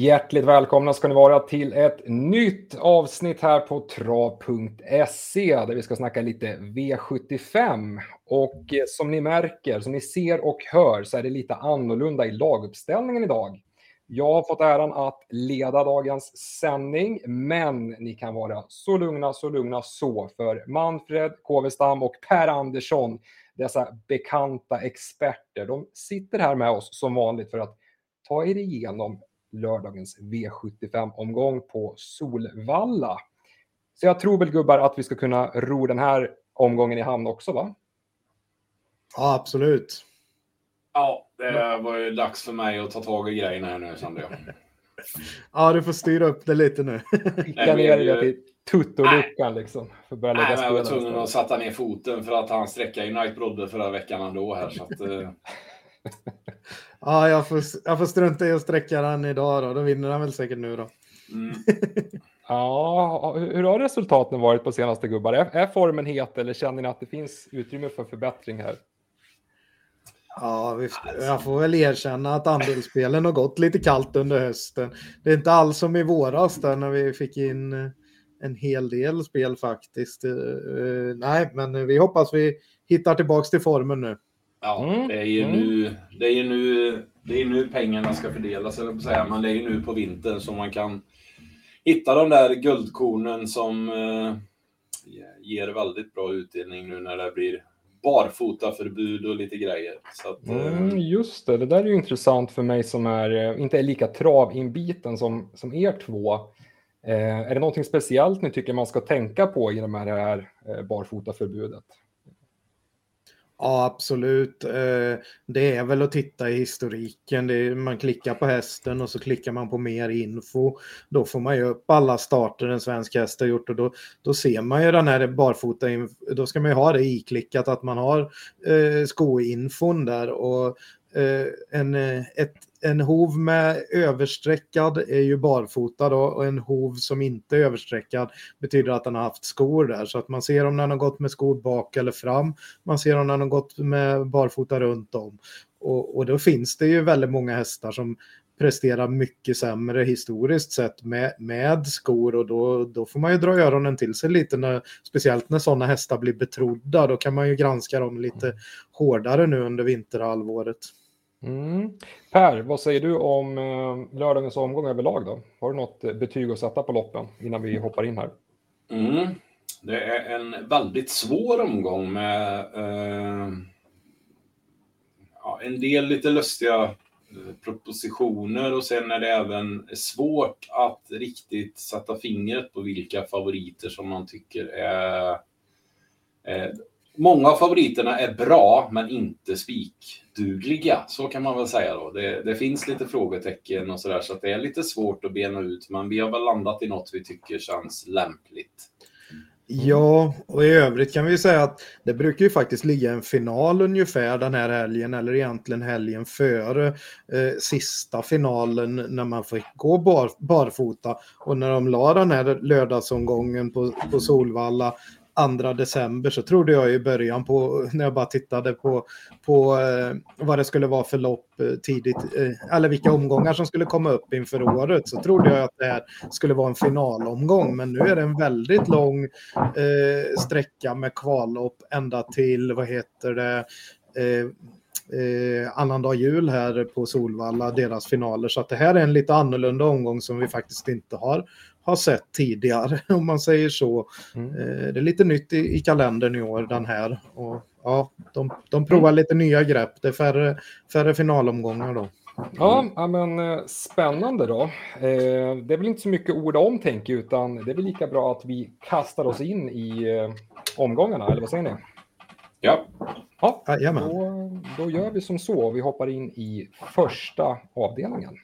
Hjärtligt välkomna ska ni vara till ett nytt avsnitt här på trav.se där vi ska snacka lite V75. Och eh, som ni märker, som ni ser och hör så är det lite annorlunda i laguppställningen idag. Jag har fått äran att leda dagens sändning, men ni kan vara så lugna, så lugna så, för Manfred Kåvestam och Per Andersson, dessa bekanta experter, de sitter här med oss som vanligt för att ta er igenom lördagens V75-omgång på Solvalla. Så jag tror väl gubbar att vi ska kunna ro den här omgången i hamn också va? Ja, absolut. Ja, det var ju dags för mig att ta tag i grejerna här nu kände jag. Ja, du får styra upp det lite nu. Skicka ner det till tuttoluckan liksom. För att börja lägga Nej, men jag var tvungen att sätta ner foten för att han sträckade ju Night Brodde förra veckan ändå här. Så att, eh, Ja, jag får, jag får strunta i att sträcka den idag då. Då vinner han väl säkert nu då. mm. Ja, hur har resultaten varit på senaste gubbar? Är, är formen het eller känner ni att det finns utrymme för förbättring här? Ja, vi, jag får väl erkänna att andelsspelen har gått lite kallt under hösten. Det är inte alls som i våras där när vi fick in eh, en hel del spel faktiskt. Eh, eh, nej, men vi hoppas vi hittar tillbaks till formen nu. Ja, Mm, det är ju mm. nu, det är ju nu, det är nu pengarna ska fördelas, eller på säga, men det är ju nu på vintern som man kan hitta de där guldkornen som eh, ger väldigt bra utdelning nu när det blir barfotaförbud och lite grejer. Att, eh, Mm, just det, det där är ju intressant för mig som är, eh, inte är lika travinbiten som, som er två. Eh, är det någonting speciellt ni tycker man ska tänka på i det här eh, barfotaförbudet? Ja, absolut. Eh, det är väl att titta i historiken. Är, man klickar på hästen och så klickar man på mer info. Då får man ju upp alla starter en svensk häst har gjort och då, då ser man ju den här barfota. Då ska man ju ha det iklickat att man har eh, skoinfon där och en, eh, ett, en hov med översträckad är ju barfota då och en hov som inte är översträckad betyder att den har haft skor där så att man ser om den har gått med skor bak eller fram. Man ser om den har gått med barfota runt om. Och, och då finns det ju väldigt många hästar som presterar mycket sämre historiskt sett med, med skor och då, då får man ju dra öronen till sig lite, när, speciellt när sådana hästar blir betrodda. Då kan man ju granska dem lite hårdare nu under vinterhalvåret. Mm. Per, vad säger du om eh, lördagens omgång överlag då? Har du något eh, betyg att sätta på loppen innan vi hoppar in här? Mm. Det är en väldigt svår omgång med eh, ja, en del lite lustiga eh, propositioner och sen är det även svårt att riktigt sätta fingret på vilka favoriter som man tycker är... Eh, många av favoriterna är bra men inte spik spikdugliga, så kan man väl säga då. Det, det finns lite frågetecken och sådär så att det är lite svårt att bena ut men vi har väl landat i något vi tycker känns lämpligt. Ja, och i övrigt kan vi säga att det brukar ju faktiskt ligga en final ungefär den här helgen eller egentligen helgen före eh, sista finalen när man fick gå bar, barfota. Och när de la den här lördagsomgången på, på Solvalla 2 december så trodde jag i början på när jag bara tittade på, på eh, vad det skulle vara för lopp eh, tidigt, eh, eller vilka omgångar som skulle komma upp inför året så trodde jag att det här skulle vara en finalomgång. Men nu är det en väldigt lång eh, sträcka med kvallopp ända till, vad heter det, eh, eh, annandag jul här på Solvalla, deras finaler. Så att det här är en lite annorlunda omgång som vi faktiskt inte har, har sett tidigare, om man säger så. Mm. Eh, det är lite nytt i, i kalendern i år, den här. Och, ja, de, de provar lite nya grepp. Det är färre, färre finalomgångar då. Ja, ja, men eh, spännande då. Eh, det är väl inte så mycket ord om tänker utan det är väl lika bra att vi kastar oss in i eh, omgångarna, eller vad säger ni? Ja, Ja, då, då gör vi som så. Vi hoppar in i första avdelningen.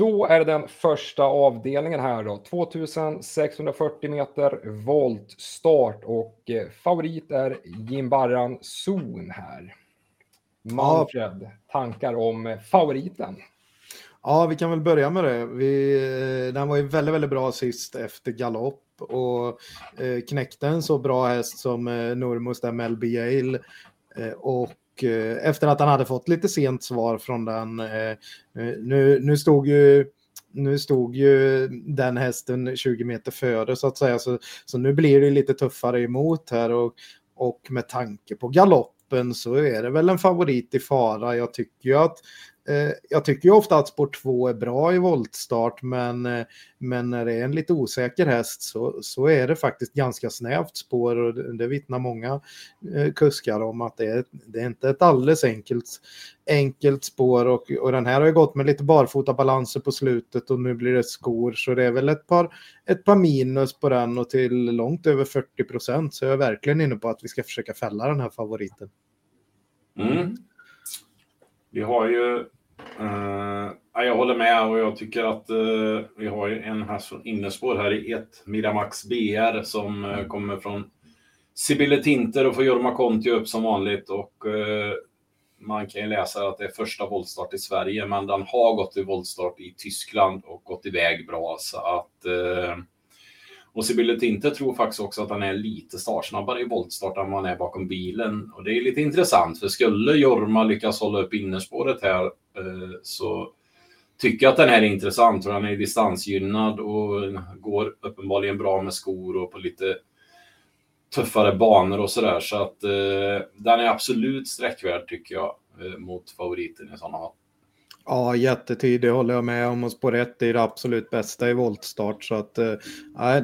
Då är det den första avdelningen här då. 2640 meter voltstart och eh, favorit är Jimbarran Zon här. Manfred, tankar om favoriten? Ja, vi kan väl börja med det. Vi, eh, den var ju väldigt, väldigt bra sist efter galopp och eh, knäckte en så bra häst som eh, Nurmos där Melby Yale. Och och eh, efter att han hade fått lite sent svar från den, eh, eh, nu, nu stod ju nu stod ju den hästen 20 meter före så att säga, så, så nu blir det lite tuffare emot här och, och med tanke på galoppen så är det väl en favorit i fara. Jag tycker ju att Eh, jag tycker ju ofta att spår 2 är bra i voltstart, men, eh, men när det är en lite osäker häst så, så är det faktiskt ganska snävt spår och det, det vittnar många eh, kuskar om att det är, det är inte ett alldeles enkelt, enkelt spår och, och den här har ju gått med lite barfota balanser på slutet och nu blir det skor så det är väl ett par, ett par minus på den och till långt över 40 procent så jag är verkligen inne på att vi ska försöka fälla den här favoriten. Mm. Vi har ju Uh, jag håller med och jag tycker att uh, vi har en här från innerspår här i ett Miramax BR som uh, kommer från Sibylle Tinter och får Jorma Kontio upp som vanligt och man kan ju läsa att det är första voltstart i Sverige men den har gått i voltstart i Tyskland och gått iväg bra så att och Sibylle inte tror faktiskt också att han är lite startsnabbare i voltstart än vad han är bakom bilen. Och det är lite intressant, för skulle Jorma lyckas hålla upp innerspåret här eh, så tycker jag att den här är intressant. För han är distansgynnad och går uppenbarligen bra med skor och på lite tuffare banor och sådär. Så att eh, den är absolut sträckvärd tycker jag eh, mot favoriten i sådana fall. Ja, jättetidig, håller jag med om och spår 1 är det absolut bästa i voltstart. Så att, eh,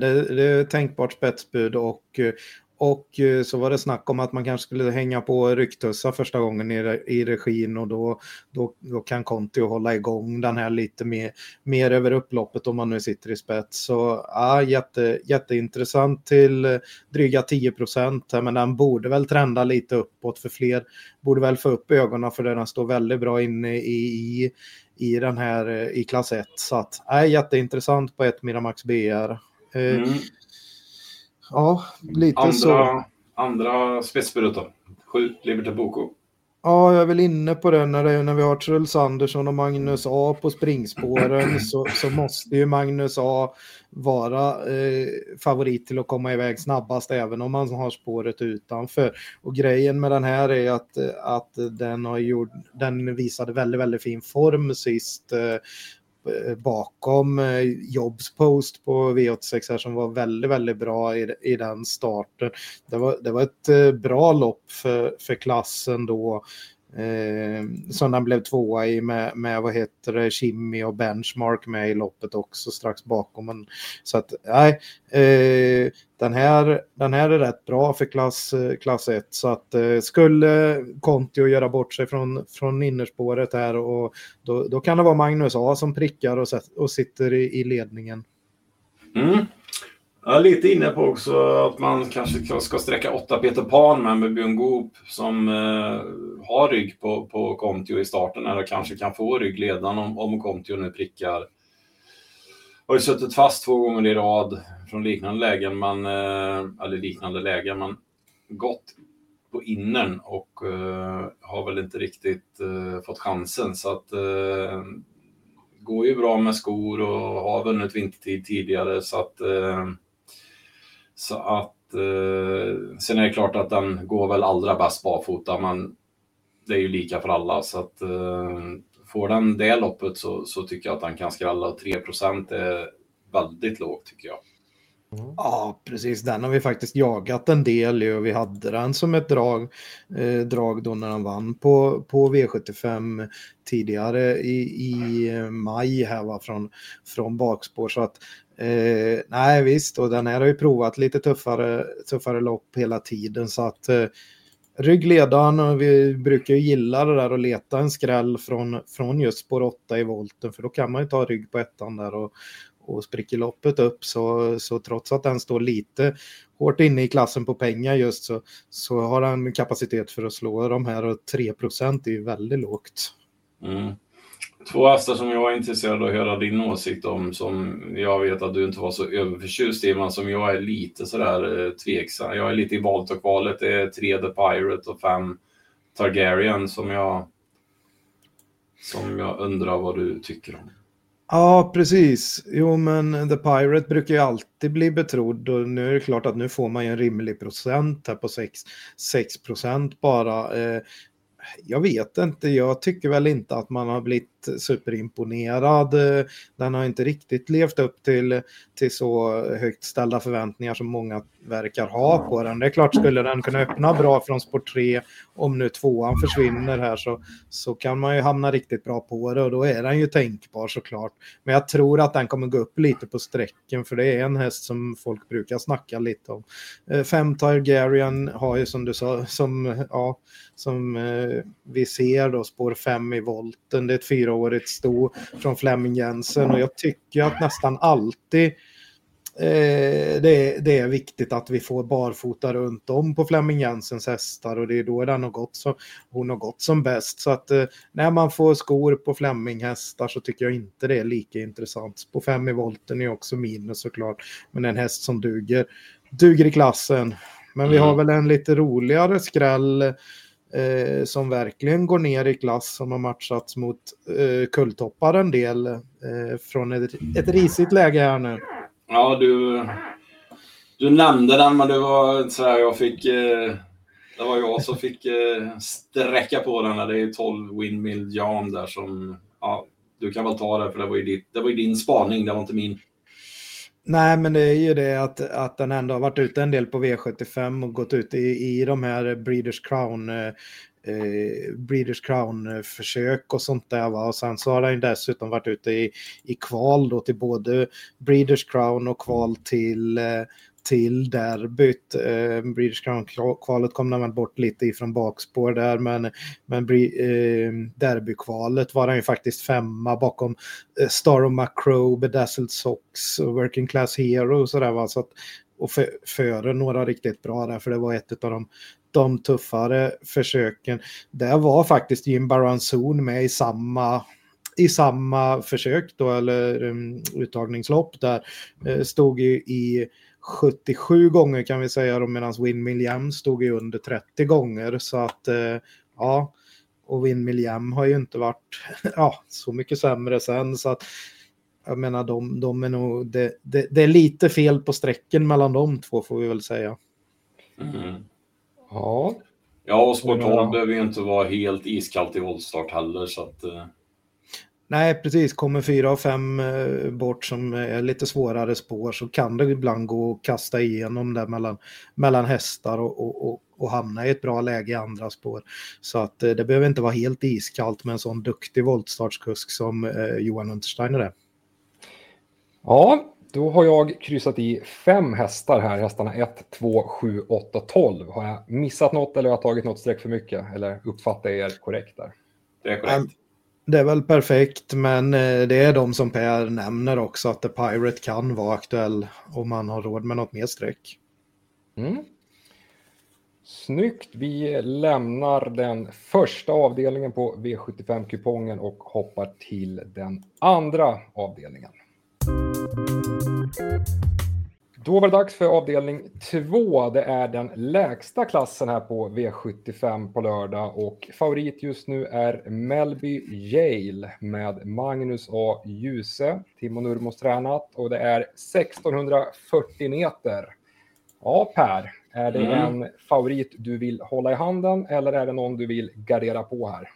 det, det är tänkbart spetsbud och, eh, och eh, så var det snack om att man kanske skulle hänga på rycktussar första gången i, i regin och då, då, då kan Conti hålla igång den här lite mer, mer över upploppet om man nu sitter i spets. Så ja, jätte, jätteintressant till eh, dryga 10 procent men den borde väl trenda lite uppåt för fler borde väl få upp ögonen för den står väldigt bra inne i, i, i den här eh, i klass 1. Så att, ja, jätteintressant på ett Miramax BR. Mm. Ja, lite andra, så. Andra spetsbudet då? Sju, Liberty Boko. Ja, jag är väl inne på det när, det, när vi har Truls Andersson och Magnus A på springspåren så, så måste ju Magnus A vara eh, favorit till att komma iväg snabbast även om man har spåret utanför. Och grejen med den här är att, att den, har gjort, den visade väldigt, väldigt fin form sist. Eh, bakom eh, Jobs post på V86 här som var väldigt, väldigt bra i, i den starten. Det var, det var ett eh, bra lopp för, för klassen då. Eh, som den blev tvåa i med, med vad heter det, Kimi och Benchmark med i loppet också strax bakom. Men, så att nej, eh, den, här, den här är rätt bra för klass, eh, klass 1 så att eh, skulle Kontio göra bort sig från, från innerspåret här och då, då kan det vara Magnus A som prickar och, och sitter i, i ledningen. Mm. Jag är lite inne på också att man kanske ska sträcka åtta Peter Pan med, med Björn Goop som eh, har rygg på, på Kontio i starten eller kanske kan få ryggledan om, om Kontio nu prickar. Har ju suttit fast två gånger i rad från liknande lägen, men, eh, eller liknande lägen, men gått på innern och eh, har väl inte riktigt eh, fått chansen. Så att eh, går ju bra med skor och har vunnit vintertid tidigare så att eh, så att eh, sen är det klart att den går väl allra bäst barfota, men det är ju lika för alla så att eh, får den det loppet så, så tycker jag att den kan skrälla. 3 är väldigt lågt tycker jag. Mm. Ja, precis. Den har vi faktiskt jagat en del och vi hade den som ett drag, eh, drag då när han vann på, på V75 tidigare i, i maj här var från, från bakspår. Så att Eh, nej visst, och den här har ju provat lite tuffare, tuffare lopp hela tiden så att eh, ryggledaren och vi brukar ju gilla det där och leta en skräll från, från just spår 8 i volten för då kan man ju ta rygg på ettan där och, och spricker loppet upp så, så trots att den står lite hårt inne i klassen på pengar just så, så har den kapacitet för att slå de här och 3% är ju väldigt lågt. Mm. Två hästar som jag är intresserad av att höra din åsikt om, som jag vet att du inte var så överförtjust i, men som jag är lite sådär eh, tveksam. Jag är lite i valet och kvalet. Det är tre The Pirate och fem Targaryen som jag, som jag undrar vad du tycker om. Ja, precis. Jo, men The Pirate brukar ju alltid bli betrodd och nu är det klart att nu får man ju en rimlig procent här på 6, 6 procent bara. Eh, jag vet inte, jag tycker väl inte att man har blivit superimponerad. Den har inte riktigt levt upp till, till så högt ställda förväntningar som många verkar ha på den. Det är klart, skulle den kunna öppna bra från sport 3, om nu tvåan försvinner här så, så kan man ju hamna riktigt bra på det och då är den ju tänkbar såklart. Men jag tror att den kommer gå upp lite på sträcken för det är en häst som folk brukar snacka lite om. Eh, Fem Targaryen har ju som du sa, som, ja, som eh, vi ser då spår 5 i volten. Det är ett fyraårigt sto från Flemming Jensen och jag tycker att nästan alltid eh, det, det, är viktigt att vi får barfota runt om på Flemming Jensens hästar och det är då den har gått så, hon har gått som bäst. Så att eh, när man får skor på Flemming hästar så tycker jag inte det är lika intressant. På 5 i volten är också minus såklart, men en häst som duger, duger i klassen. Men vi har mm. väl en lite roligare skräll eh, som verkligen går ner i klass som har matchats mot eh, kulltoppar en del eh, från ett, ett risigt läge här nu. Ja, du, du nämnde den, men det var så här jag fick... Eh, det var jag som fick eh, sträcka på den. Det är 12 Windmill Jan där som... Ja, du kan väl ta det, för det var ju, ditt, det var ju din spaning, det var inte min. Nej, men det är ju det att, att den ändå har varit ute en del på V75 och gått ut i, i de här Breeders Crown eh, eh Breeders Crown-försök eh, och sånt där. Va? Och sen så har den dessutom varit ute i, i kval då till både Breeders Crown och kval till eh, till derbyt. Eh, British Crown-kvalet kom man bort lite ifrån bakspår där, men, men eh, derbykvalet var han ju faktiskt femma bakom eh, Star of Macro, Bedazzled Sox och Working Class Hero och sådär. Va? Så att, och för, före några riktigt bra där, för det var ett av de, de tuffare försöken. Där var faktiskt Jim Baranzon med i samma i samma försök då, eller um, uttagningslopp där, uh, stod i, i 77 gånger kan vi säga då medan Win Jam stod ju under 30 gånger så att eh, ja och Win Jam har ju inte varit ja, så mycket sämre sen så att jag menar de, de är nog det, det, det är lite fel på strecken mellan de två får vi väl säga. Mm. Ja. Ja, och Sport 12 behöver ju inte vara helt iskallt i våldstart heller så att eh... Nej, precis. Kommer fyra och fem eh, bort som är lite svårare spår så kan det ibland gå att kasta igenom där mellan, mellan hästar och, och, och, och hamna i ett bra läge i andra spår. Så att eh, det behöver inte vara helt iskallt med en sån duktig voltstartskusk som eh, Johan Untersteiner är. Ja, då har jag kryssat i fem hästar här, hästarna 1, 2, 7, 8, 12. Har jag missat något eller har jag tagit något streck för mycket? Eller uppfattar jag er korrekt där? Det är korrekt. Det är väl perfekt, men eh, det är de som Per nämner också, att The Pirate kan vara aktuell om man har råd med något mer streck. Mm. Snyggt. Vi lämnar den första avdelningen på V75-kupongen och hoppar till den andra avdelningen. Då var det dags för avdelning 2. Det är den lägsta klassen här på V75 på lördag och favorit just nu är Melby Yale med Magnus A. Djuse, Timo Nurmos tränat och det är 1640 meter. Ja, Per, är det mm. en favorit du vill hålla i handen eller är det någon du vill gardera på här?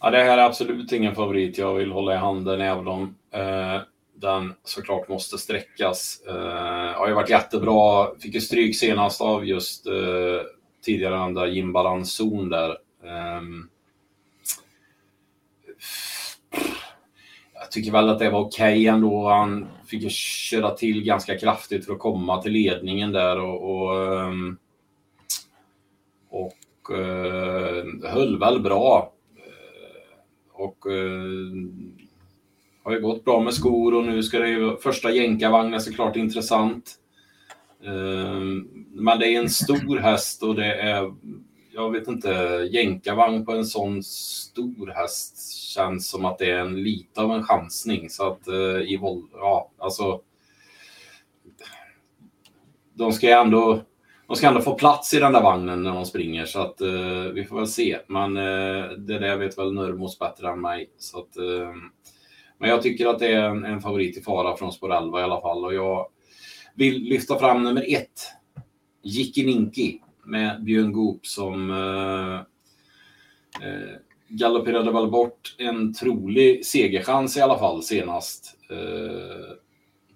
Ja, det här är absolut ingen favorit jag vill hålla i handen, även om eh, den såklart måste sträckas. Eh, har ju varit jättebra. Fick ju stryk senast av just eh, tidigare den där Jim Balanzon där. Eh, jag tycker väl att det var okej okay ändå. Han fick ju köra till ganska kraftigt för att komma till ledningen där och, och, ehm, och eh, höll väl bra. Eh, och eh, har ju gått bra med skor och nu ska det ju första jänkarvagnen såklart intressant. Ehm, men det är en stor häst och det är, jag vet inte, jänkarvagn på en sån stor häst känns som att det är en lite av en chansning. Så att eh, i våld, ja, alltså. De ska ju ändå, de ska ändå få plats i den där vagnen när de springer så att uh, vi får väl se. Men uh, det där vet väl Nurmos bättre än mig. Så att, uh, men jag tycker att det är en, en favorit i fara från spår 11 i alla fall. Och jag vill lyfta fram nummer ett. Jicki Ninki med Björn Goop som eh, Eh, galopperade väl bort en trolig segerchans i alla fall senast eh,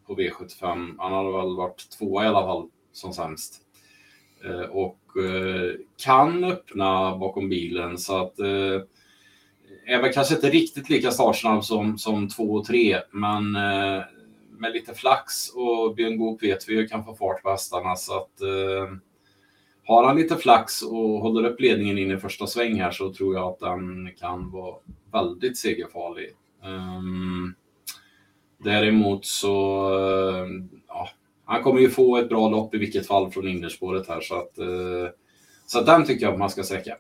på V75. Han hade väl varit tvåa i alla fall som sämst. Eh, och eh, kan öppna bakom bilen så att eh, Eh, är väl kanske inte riktigt lika startsnabb som, som två och tre, men eh, med lite flax och Björn Goop vet vi ju kan få fart på hästarna så att eh, har han lite flax och håller upp ledningen in i första sväng här så tror jag att den kan vara väldigt segerfarlig. Um, däremot så, uh, ja, han kommer ju få ett bra lopp i vilket fall från innerspåret här så att, uh, så att den tycker jag att man ska säkra.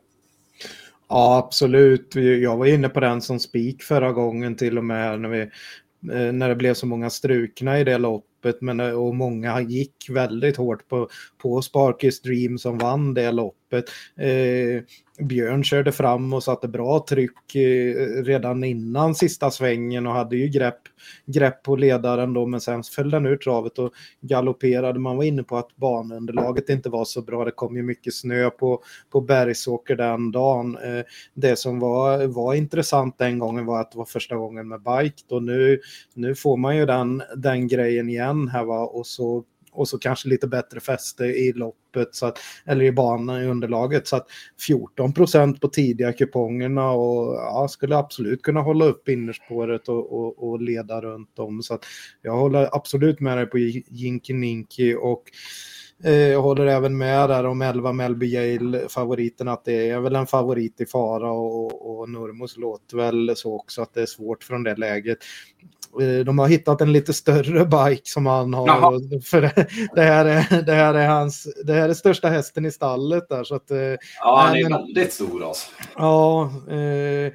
Ja, absolut. Jag var inne på den som spik förra gången till och med när, vi, eh, när det blev så många strukna i det loppet. Men, eh, och många gick väldigt hårt på, på Sparkis Dream som vann det loppet. Eh, Björn körde fram och satte bra tryck eh, redan innan sista svängen och hade ju grepp, grepp på ledaren då men sen föll den ur travet och galopperade. Man var inne på att banunderlaget inte var så bra. Det kom ju mycket snö på, på Bergsåker den dagen. Eh, det som var, var intressant den gången var att det var första gången med bike. Och nu, nu får man ju den, den grejen igen här va och så och så kanske lite bättre fäste i loppet, så att, eller i banan i underlaget. Så att 14 procent på tidiga kupongerna och ja, skulle absolut kunna hålla upp innerspåret och, och, och leda runt om. Så att jag håller absolut med dig på Jinky Ninky och jag håller även med där om 11 Melby Yale favoriten att det är väl en favorit i fara och, och Nurmos låter väl så också att det är svårt från det läget. Eh, de har hittat en lite större bike som han har. För det, här är, det, här är hans, det här är största hästen i stallet där. Så att, eh, ja, han är väldigt stor alltså. Ja, eh,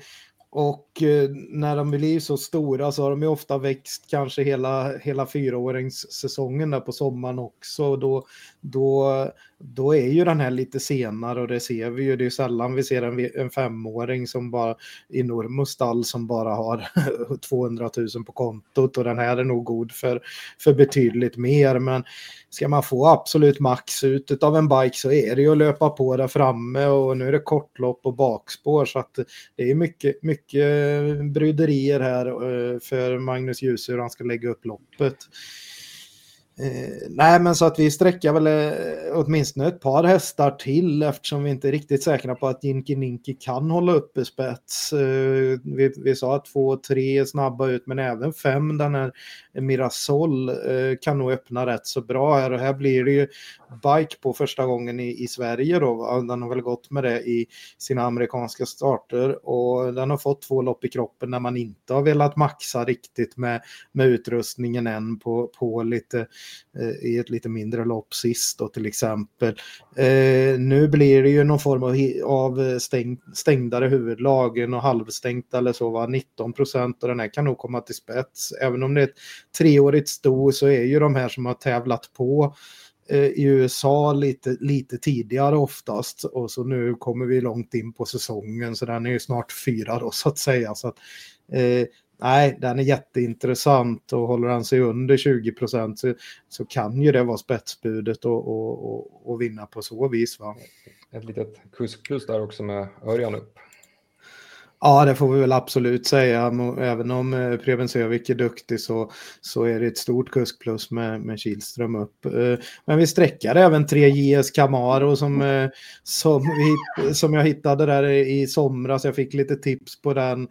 och eh, när de blir så stora så har de ju ofta växt kanske hela, hela fyraåringssäsongen där på sommaren också. Då, då, då är ju den här lite senare och det ser vi ju. Det är sällan vi ser en, en femåring som bara i Normos stall som bara har 200 000 på kontot och den här är nog god för, för betydligt mer. Men ska man få absolut max ut av en bike så är det ju att löpa på där framme och nu är det kortlopp och bakspår så att det är mycket, mycket bryderier här eh, för Magnus Djuse hur han ska lägga upp loppet. Eh, nej, men så att vi sträcker väl eh, åtminstone ett par hästar till eftersom vi inte är riktigt säkra på att Jinki Ninki kan hålla uppe spets. Eh, vi, vi sa att två och tre är snabba ut, men även fem, den här Mirasol, eh, kan nog öppna rätt så bra här. Och här blir det ju bike på första gången i, i Sverige då. Den har väl gått med det i sina amerikanska starter och den har fått två lopp i kroppen när man inte har velat maxa riktigt med, med utrustningen än på, på lite Eh, i ett lite mindre lopp sist då till exempel. Eh, nu blir det ju någon form av, av stäng, stängdare huvudlag, och halvstängt eller så, va? 19 procent och den här kan nog komma till spets. Även om det är ett treårigt sto så är ju de här som har tävlat på Eh, i USA lite, lite tidigare oftast och så nu kommer vi långt in på säsongen så den är ju snart fyra då så att säga. Så att, eh, nej, den är jätteintressant och håller han sig under 20 procent så, så kan ju det vara spetsbudet och, och, och, och vinna på så vis. Va? Ett litet kuskplus där också med Örjan upp. Ja, det får vi väl absolut säga. Även om eh, Preben Sövik är duktig så, så är det ett stort kuskplus med, med Kihlström upp. Eh, men vi sträckar även 3 JS Camaro som, eh, som, vi, som jag hittade där i somras. Jag fick lite tips på den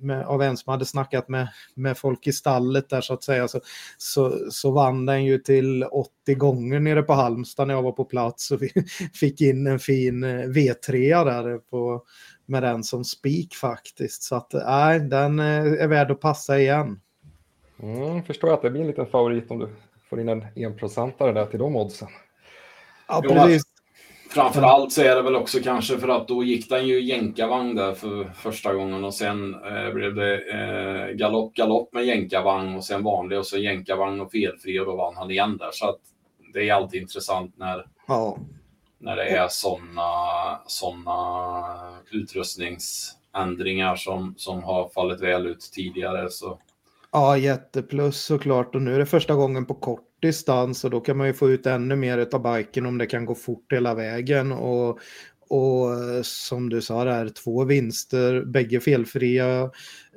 med, av en som hade snackat med, med folk i stallet där så att säga. Så, så, så vann den ju till 80 gånger nere på Halmstad när jag var på plats och vi fick in en fin V3 där på med den som spik faktiskt. Så att nej, den eh, är värd att passa igen. Mm, förstår att det blir en liten favorit om du får in en enprocentare där till de oddsen. Ja, precis. Framförallt så är det väl också kanske för att då gick den ju jänkarvagn där för första gången och sen eh, blev det eh, galopp, galopp med jänkarvagn och sen vanlig och så jänkarvagn och felfri och då vann han igen där. Så att det är alltid intressant när, ja när det är sådana såna utrustningsändringar som, som har fallit väl ut tidigare. Så. Ja, jätteplus såklart. Och nu är det första gången på kort distans och då kan man ju få ut ännu mer av biken om det kan gå fort hela vägen. Och, och eh, som du sa där, två vinster, bägge felfria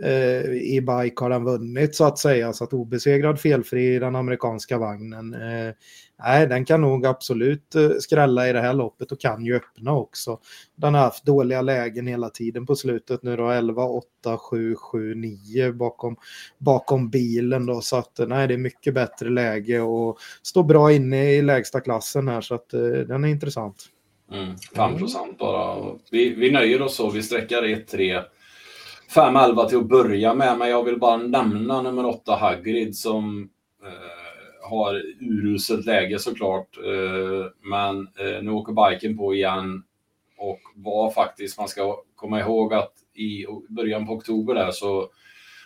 eh, i bike har han vunnit så att säga. Så att obesegrad felfri i den amerikanska vagnen. Eh, nej, den kan nog absolut eh, skrälla i det här loppet och kan ju öppna också. Den har haft dåliga lägen hela tiden på slutet nu då 11, 8, 7, 7, 9 bakom, bakom bilen då. Så att eh, nej, det är mycket bättre läge och står bra inne i lägsta klassen här så att eh, den är intressant. Mm, 5 procent bara. Vi, vi nöjer oss så. Vi sträcker 1, 3, 5, 11 till att börja med. Men jag vill bara nämna nummer 8 Hagrid som eh, har uruselt läge såklart. Eh, men eh, nu åker biken på igen. Och var faktiskt, man ska komma ihåg att i början på oktober där så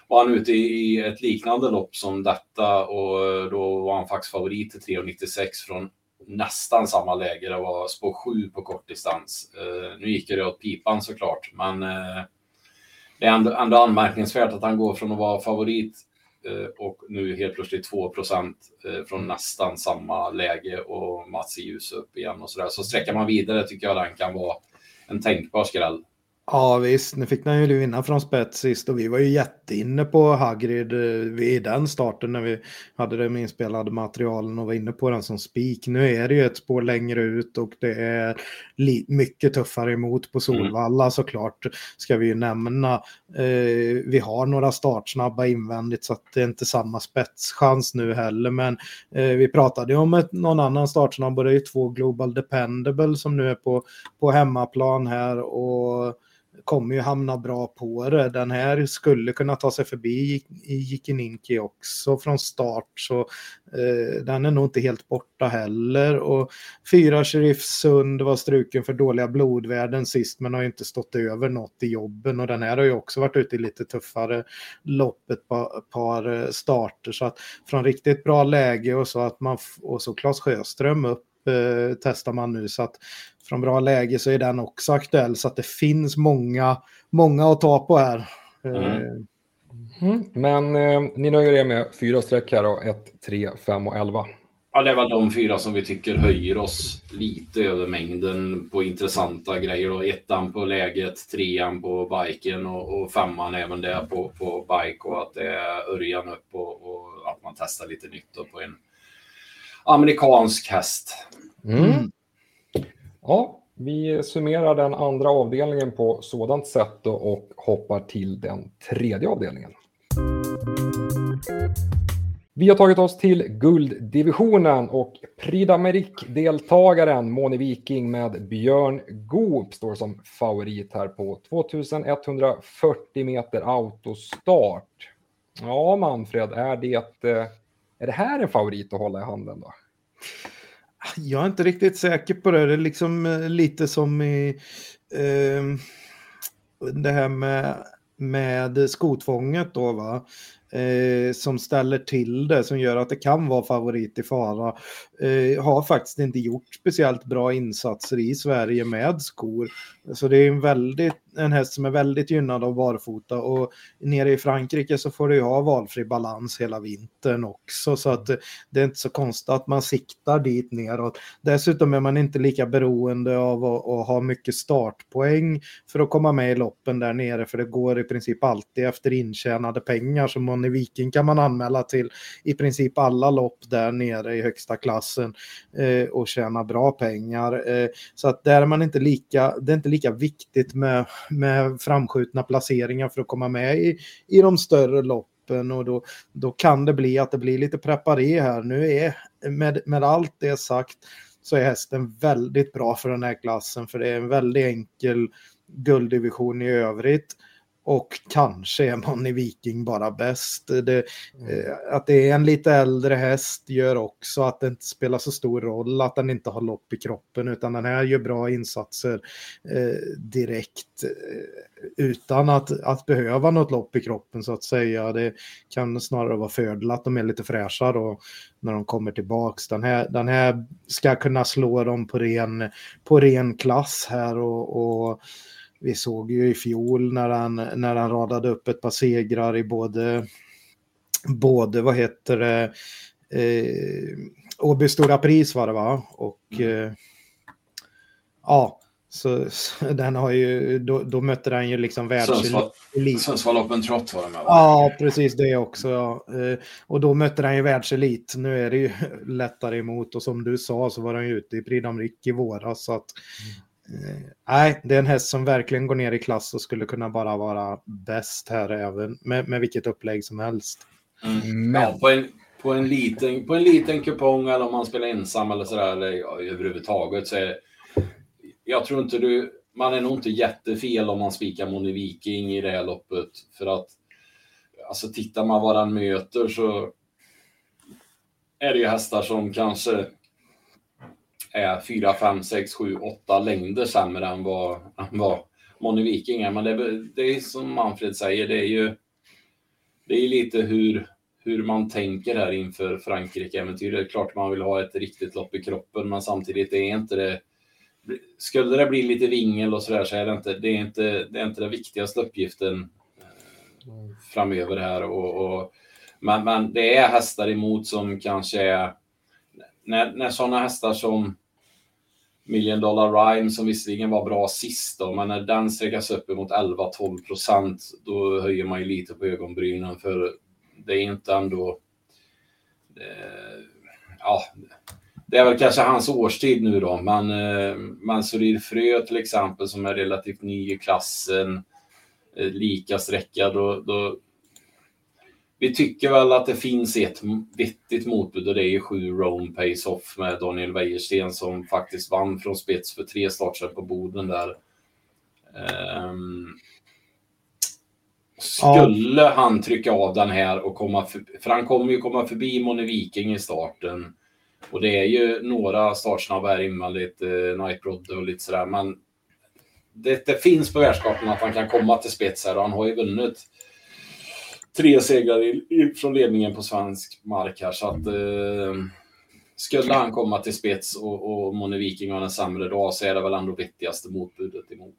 var han ute i ett liknande lopp som detta och då var han faktiskt favorit till 3,96 från nästan samma läge. Det var spår 7 på kortdistans. Eh, nu gick det åt pipan såklart, men eh, det är ändå, ändå anmärkningsvärt att han går från att vara favorit eh, och nu helt plötsligt 2 procent eh, från nästan samma läge och Mats i ljus upp igen och så där. Så sträcker man vidare tycker jag den kan vara en tänkbar skräll. Ja visst, nu fick han ju vinna från spets sist och vi var ju jätteinne på Hagrid eh, i den starten när vi hade det inspelade materialen och var inne på den som spik. Nu är det ju ett spår längre ut och det är mycket tuffare emot på mm. Solvalla mm. såklart ska vi ju nämna. Eh, vi har några startsnabba invändigt så att det är inte samma spetschans nu heller men eh, vi pratade ju om ett, någon annan startsnabb och det är ju två Global Dependable som nu är på, på hemmaplan här och kommer ju hamna bra på det. Den här skulle kunna ta sig förbi Jikininki också från start så eh, den är nog inte helt borta heller. Och fyra Sheriff Sund var struken för dåliga blodvärden sist men har ju inte stått över något i jobben och den här har ju också varit ute i lite tuffare lopp ett par, par starter så att från riktigt bra läge och så att man och så Claes Sjöström upp eh, testar man nu så att från bra läge så är den också aktuell så att det finns många, många att ta på här. Mm. Eh, mm. Men eh, ni nöjer er med fyra streck här då, 1, 3, 5 och 11. Ja, det var de fyra som vi tycker höjer oss lite över mängden på intressanta grejer. Då. Ettan på läget, trean på biken och, och femman även där på, på bike och att det är Örjan upp och, och att man testar lite nytt på en amerikansk häst. Mm. mm. Ja, vi summerar den andra avdelningen på sådant sätt och hoppar till den tredje avdelningen. Vi har tagit oss till gulddivisionen och Prix d'Amérique-deltagaren Moni Viking med Björn Goop står som favorit här på 2140 meter autostart. Ja, Manfred, är det, eh, är det här en favorit att hålla i handen då? Jag är inte riktigt säker på det. Det är liksom eh, lite som i eh, det här med, med skotvånget då va eh, som ställer till det, som gör att det kan vara favorit i fara, eh, har faktiskt inte gjort speciellt bra insatser i Sverige med skor. Så det är en, väldigt, en häst som är väldigt gynnad av barfota och nere i Frankrike så får du ju ha valfri balans hela vintern också så att det är inte så konstigt att man siktar dit neråt. Dessutom är man inte lika beroende av att, att ha mycket startpoäng för att komma med i loppen där nere för det går i princip alltid efter intjänade pengar som man i Viking kan man anmäla till i princip alla lopp där nere i högsta klassen eh, och tjäna bra pengar. Eh, så att där är man inte lika, det är inte lika viktigt med, med framskjutna placeringar för att komma med i, i de större loppen och då, då kan det bli att det blir lite preparé här. Nu är med, med allt det sagt så är hästen väldigt bra för den här klassen för det är en väldigt enkel gulddivision i övrigt. Och kanske är man i Viking bara bäst. Det, mm. Eh, att det är en lite äldre häst gör också att det inte spelar så stor roll att den inte har lopp i kroppen utan den här gör bra insatser eh, direkt eh, utan att, att behöva något lopp i kroppen så att säga. Det kan snarare vara fördel att de är lite fräscha då när de kommer tillbaks. Den här, den här ska kunna slå dem på ren, på ren klass här och, och vi såg ju i fjol när han, när han radade upp ett par segrar i både, både vad heter det, eh, Åby Stora Pris var det va? Och mm. eh, ja, Så, så, den har ju, då, då mötte den ju liksom världselit. Sundsvall Trot var det med va? Ja, precis det också. Ja. Eh, och då mötte den ju världselit. Nu är det ju lättare emot och som du sa så var den ju ute i Prix d'Amérique i våras. Så att, eh, nej, det är en häst som verkligen går ner i klass och skulle kunna bara vara bäst här även med, med vilket upplägg som helst. Mm. Men... Ja, på, en, på, en liten, på en liten kupong eller om man spelar ensam eller sådär, eller ja, överhuvudtaget så är jag tror inte du, man är nog inte jättefel om man spikar Moni Viking i det här loppet. För att, alltså tittar man vad han möter så är det ju hästar som kanske är 4, 5, 6, 7, 8 längder sämre än vad, än vad Moni Viking är. Men det, det är som Manfred säger, det är ju det är lite hur, hur man tänker här inför Frankrike-äventyret. Det är klart man vill ha ett riktigt lopp i kroppen, men samtidigt är inte det skulle det bli lite vingel och sådär så är det inte det, är inte, det är inte den viktigaste uppgiften eh, framöver här. Och, och, men, men det är hästar emot som kanske är... När, när sådana hästar som Million Dollar Rhyme som visserligen var bra sist då, men när den sträckas upp emot 11-12 procent då höjer man ju lite på ögonbrynen för det är inte ändå... Eh, ja, det är väl kanske hans årstid nu då, men eh, Mansour Frö till exempel som är relativt ny i klassen, eh, lika sträcka, då, då, vi tycker väl att det finns ett vettigt motbud och det är ju sju Rome Pace Off med Daniel Wäjersten som faktiskt vann från spets för tre starter på Boden där. Um, skulle ja. han trycka av den här och komma, för, för han kommer ju komma förbi Moni Viking i starten och det är ju några startsnabba här invändigt, eh, Nightbroad och lite sådär, men det, det finns på världskartan att han kan komma till spets här och han har ju vunnit tre segrar i, i, från ledningen på svensk mark här så att eh, skulle han komma till spets och, och Moni Viking har en sämre dag så är det väl ändå vettigaste motbudet emot.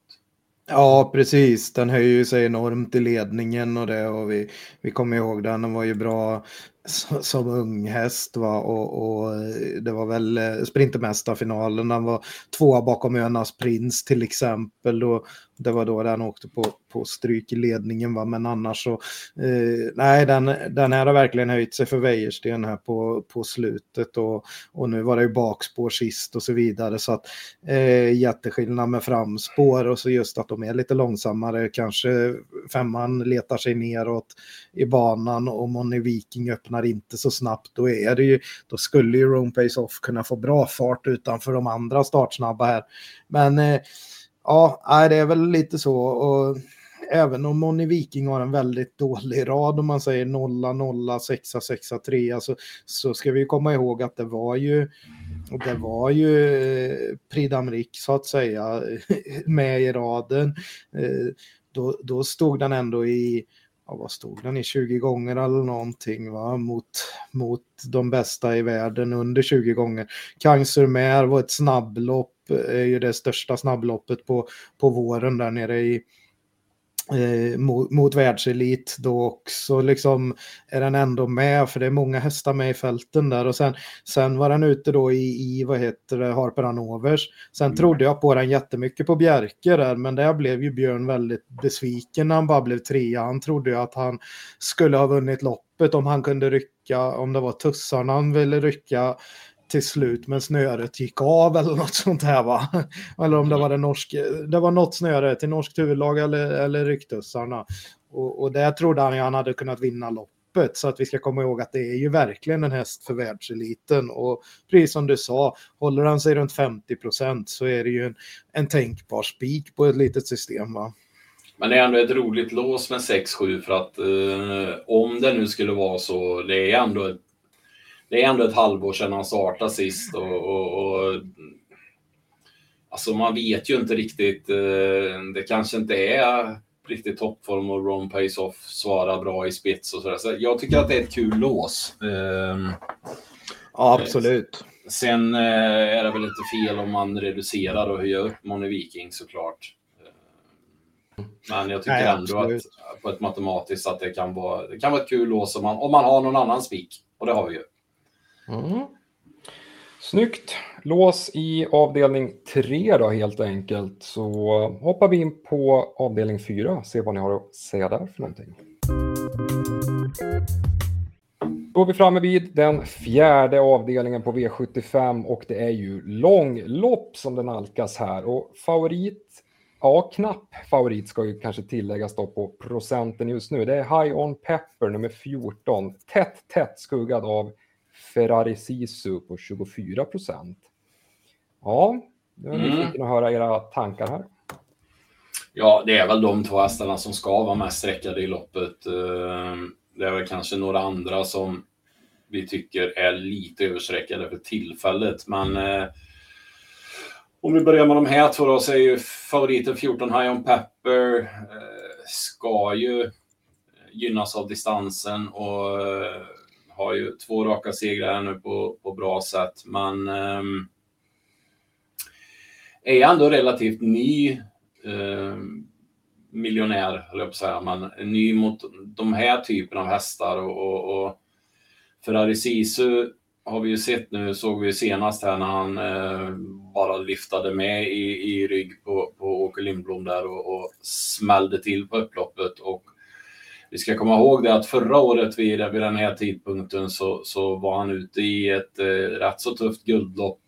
Ja, precis. Den höjer sig enormt i ledningen och det och vi, vi kommer ihåg den. Den var ju bra som ung häst va? Och, och eh, det var väl eh, Sprintermästarfinalen. Han var tvåa bakom Önas Prins till exempel. Och det var då den åkte på, på stryk i ledningen. Va? Men annars så, eh, nej den, den här har verkligen höjt sig för Wäjersten här på, på slutet. Och, och nu var det ju bakspår sist och så vidare. Så att eh, jätteskillnad med framspår och så just att de är lite långsammare. Kanske femman letar sig neråt i banan och Moni Viking öppnar inte så snabbt. Då, är det ju, då skulle ju Rome Pace Off kunna få bra fart utanför de andra startsnabba här. Men eh, Ja, det är väl lite så. Och även om Moni Viking har en väldigt dålig rad, om man säger 0, 0, 6, 6, 3, så, så ska vi komma ihåg att det var ju det var ju eh, Prix d'Amérique så att säga med i raden. Eh, då, då stod den ändå i, ja, vad stod den i, 20 gånger eller någonting va? Mot, mot de bästa i världen under 20 gånger. Kangsurmer var ett snabblopp eh, är ju det största snabbloppet på, på våren där nere i eh, mot, mot världselit då också liksom är den ändå med för det är många hästar med i fälten där och sen, sen var den ute då i, i vad heter det, Harper Hanovers. Sen mm. trodde jag på den jättemycket på Bjerke där men där blev ju Björn väldigt besviken när han bara blev trea. Han trodde ju att han skulle ha vunnit loppet om han kunde rycka, om det var tussarna han ville rycka till slut men snöret gick av eller något sånt här va. Eller om det var det norska, det var något snöre till norskt huvudlag eller, eller ryktussarna. Och, och där trodde han ju han hade kunnat vinna loppet. Så att vi ska komma ihåg att det är ju verkligen en häst för världseliten. Och precis som du sa, håller han sig runt 50 procent så är det ju en, en tänkbar spik på ett litet system va. Men det är ändå ett roligt lås med 6-7 för att eh, om det nu skulle vara så, det är ändå ett det är ändå ett halvår sedan han startade sist och, och, och Alltså man vet ju inte riktigt. Eh, det kanske inte är riktigt toppform och Ron Pace Off svarar bra i spets och sådär. Så jag tycker att det är ett kul lås. Ehm, ja, absolut. Sen eh, är det väl inte fel om man reducerar och höjer upp Moni Viking såklart. Ehm, men jag tycker Nej, ändå att på ett matematiskt att det kan vara, det kan vara ett kul lås om man, om man har någon annan spik. Och det har vi ju. Mm. Snyggt. Lås i avdelning 3 då helt enkelt. Så hoppar vi in på avdelning 4. Se vad ni har att säga där för någonting. Då är vi framme vid den fjärde avdelningen på V75 och det är ju långlopp som den alkas här. Och favorit, ja knapp favorit ska ju kanske tilläggas då på procenten just nu. Det är High On Pepper nummer 14. Tätt, tätt skuggad av Ferrari Sisu på 24 procent. Ja, jag är nyfiken mm. att höra era tankar här. Ja, det är väl de två hästarna som ska vara mest sträckade i loppet. Eh, det är väl kanske några andra som vi tycker är lite översträckade för tillfället. Men eh, om vi börjar med de här två då så är ju favoriten 14 High On Pepper eh, ska ju gynnas av distansen och eh, har ju två raka segrar här nu på, på bra sätt. Men eh, är ändå relativt ny eh, miljonär, höll jag på att säga, men ny mot de här typen av hästar och, och, och Ferrari Sisu har vi ju sett nu, såg vi senast här när han eh, bara lyftade med i, i rygg på, på Åke Lindblom där och, och smällde till på upploppet. Och vi ska komma ihåg det att förra året vid, vid den här tidpunkten så, så var han ute i ett eh, rätt så tufft guldlopp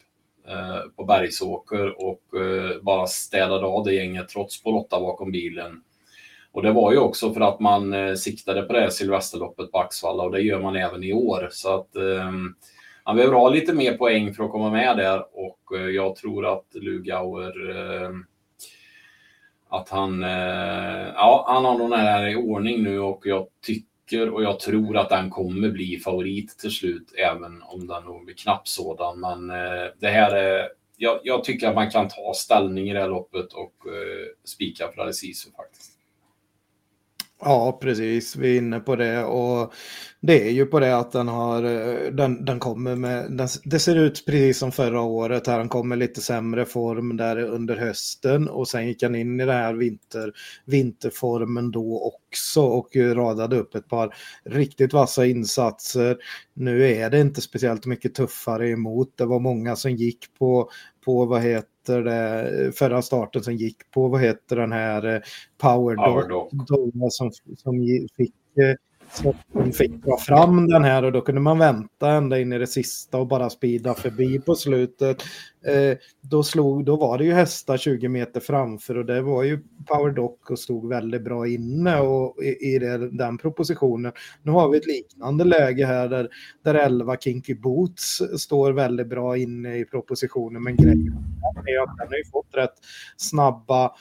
eh, på Bergsåker och eh, bara städade av det gänget trots Polotta bakom bilen. Och det var ju också för att man eh, siktade på det här Silvesterloppet på Axvalla och det gör man även i år. Så att eh, han behöver ha lite mer poäng för att komma med där och eh, jag tror att Lugauer eh, att han, eh, ja, han har den här i ordning nu och jag tycker och jag tror att den kommer bli favorit till slut, även om den nog blir knapp sådan. Men eh, det här är, jag, jag, tycker att man kan ta ställning i det här loppet och eh, spika för Alessiso faktiskt. Ja, precis. Vi är inne på det och det är ju på det att den har, eh, den, den kommer med, den, det ser ut precis som förra året här, han kommer lite sämre form där under hösten och sen gick han in i den här vinter, vinterformen då också och radade upp ett par riktigt vassa insatser. Nu är det inte speciellt mycket tuffare emot, det var många som gick på, på vad heter heter det, förra starten som gick på, vad heter den här, eh, Power, Power Dog, som, som fick eh, så de fick dra fram den här och då kunde man vänta ända in i det sista och bara spida förbi på slutet. Eh, då, slog, då var det ju hästar 20 meter framför och det var ju Power Dock och stod väldigt bra inne och, i, i det, den propositionen. Nu har vi ett liknande läge här där, där 11 Kinky Boots står väldigt bra inne i propositionen men grejen är att den har ju fått rätt snabba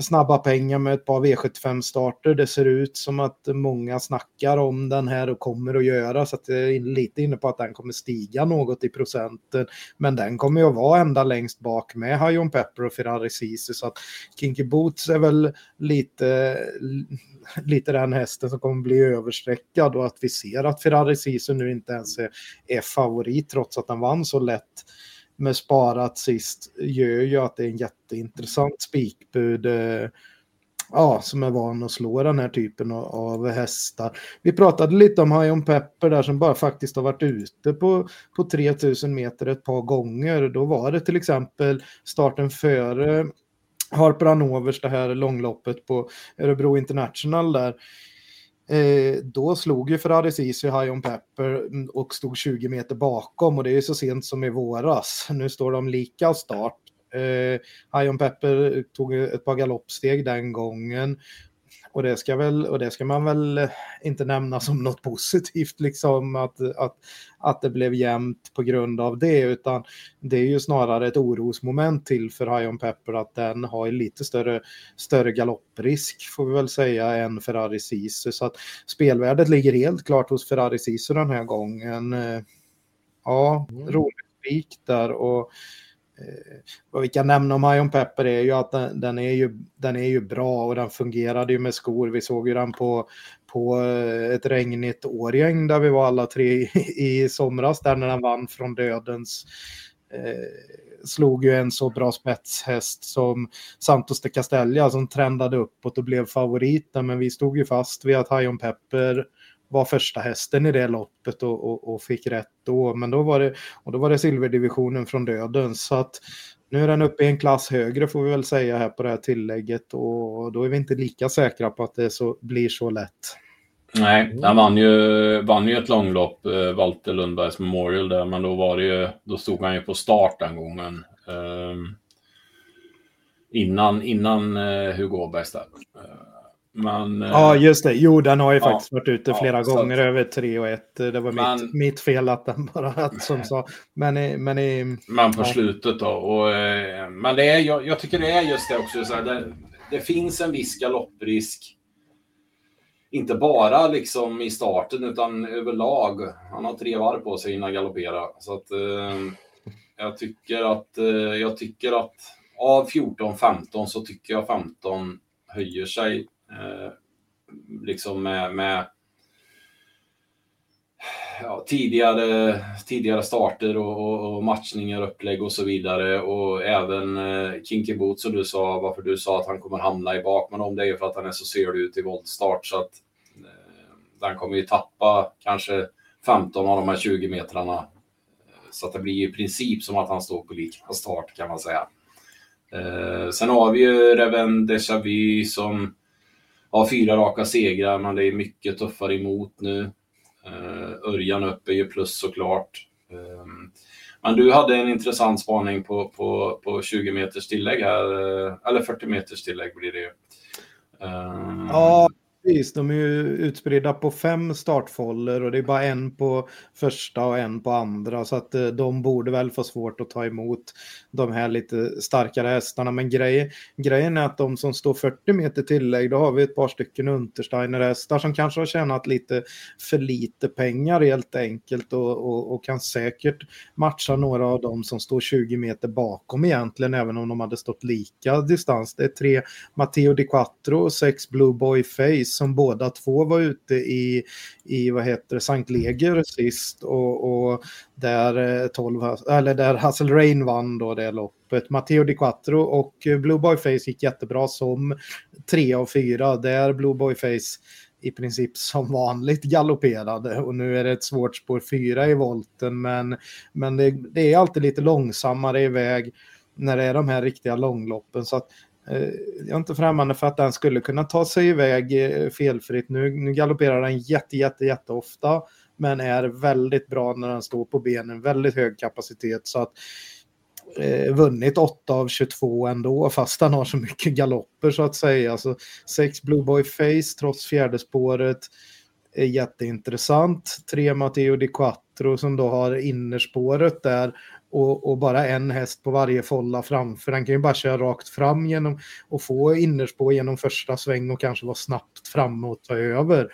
snabba pengar med ett par V75-starter. Det ser ut som att många snackar om den här och kommer att göra så att jag är lite inne på att den kommer stiga något i procenten. Men den kommer ju att vara ända längst bak med Hajon Pepper och Ferrari Sisu så att Kinky Boots är väl lite, lite den hästen som kommer bli översträckad och att vi ser att Ferrari Sisu nu inte ens är, är favorit trots att den vann så lätt med sparat sist gör ju att det är en jätteintressant spikbud eh, ja, som är van att slå den här typen av, hästar. Vi pratade lite om Hion Pepper där som bara faktiskt har varit ute på, på 3000 meter ett par gånger. Då var det till exempel starten före Harper Hanovers, det här långloppet på Örebro International där. Eh, då slog ju Ferrari Sisi High on Pepper och stod 20 meter bakom och det är så sent som i våras. Nu står de lika start. Eh, High on Pepper tog ett par galoppsteg den gången och det, ska väl, och det ska man väl inte nämna som något positivt, liksom att, att, att det blev jämnt på grund av det, utan det är ju snarare ett orosmoment till för High On Pepper att den har lite större, större galopprisk, får vi väl säga, än Ferrari Sisu. Så att spelvärdet ligger helt klart hos Ferrari Sisu den här gången. Ja, mm. rolig spik där och Eh, Eh, vad vi kan nämna om Ion Pepper är ju att den, den, är ju, den är ju bra och den fungerade ju med skor. Vi såg ju den på, på eh, ett regnigt Årgäng där vi var alla tre i, i somras där när den vann från dödens. Eh, slog ju en så bra spetshäst som Santos de Castella som trendade uppåt och blev favoriten. Men vi stod ju fast vid att Hion Pepper var första hästen i det loppet och, och, och, fick rätt då. Men då var det, och då var det silverdivisionen från döden. Så att nu är den uppe i en klass högre får vi väl säga här på det här tillägget och då är vi inte lika säkra på att det så, blir så lätt. Nej, han vann ju, vann ju ett långlopp, eh, Walter Lundbergs Memorial där, men då var det ju, då stod han ju på start den gången. Eh, innan, innan eh, Hugo Åbergs där. Eh, men, eh, ja, just det. Jo, den har ju ja, faktiskt varit ute flera ja, gånger över 3 och 1. Det var men, mitt, mitt fel att den bara att som sa. Men, men, i, men på ja. slutet då. Och, eh, men det är, jag, jag, tycker det är just det också. Så här, det, det, finns en viss galopprisk. Inte bara liksom i starten utan överlag. Han har tre varv på sig innan galoppera. Så att eh, jag tycker att eh, jag tycker att av 14-15 så tycker jag 15 höjer sig Eh, liksom med, med ja, tidigare, tidigare starter och, och, och, matchningar, upplägg och så vidare. Och även eh, Kinky Boots som du sa, varför du sa att han kommer hamna i bak. Men om det är för att han är så sörlig ut i voltstart så att eh, den kommer ju tappa kanske 15 av de här 20 metrarna. Eh, så att det blir i princip som att han står på lika start kan man säga. Eh, sen har vi ju Reven Deja Vu som har fyra raka segrar, men det är mycket tuffare emot nu. Uh, Örjan upp är ju plus såklart. Um, men du hade en intressant spaning på, på, på 20 meters tillägg här, eh, eller 40 meters tillägg blir det ju. Ehm, ja, Precis, de är ju utspridda på fem startfoller och det är bara en på första och en på andra så att eh, de borde väl få svårt att ta emot de här lite starkare hästarna. Men grej, grejen är att de som står 40 meter tillägg, då har vi ett par stycken Untersteiner-hästar som kanske har tjänat lite för lite pengar helt enkelt och, och, och, kan säkert matcha några av dem som står 20 meter bakom egentligen, även om de hade stått lika distans. Det är tre Matteo Di Quattro och sex Blue Boy Face som båda två var ute i, i vad heter det, Sankt Leger sist och, och där, eh, 12, eller där Hassel Rain vann då det loppet. Matteo Di Quattro och Blue Boy Face gick jättebra som tre av fyra. Där Blue Boy Face i princip som vanligt galopperade och nu är det ett svårt spår fyra i volten men, men det, det, är alltid lite långsammare iväg när det är de här riktiga långloppen så att Eh, jag är inte främmande för att den skulle kunna ta sig iväg eh, felfritt. Nu, nu galopperar den jätte, jätte, jätte ofta, men är väldigt bra när den står på benen, väldigt hög kapacitet. Så att eh, vunnit 8 av 22 ändå, fast han har så mycket galopper så att säga. Alltså, sex Blue Boy Face trots fjärde spåret är jätteintressant. Tre Matteo Di Quattro som då har innerspåret där och, och, bara en häst på varje folla framför. Den kan ju bara köra rakt fram genom och få innerspår genom första sväng och kanske vara snabbt framme och ta över.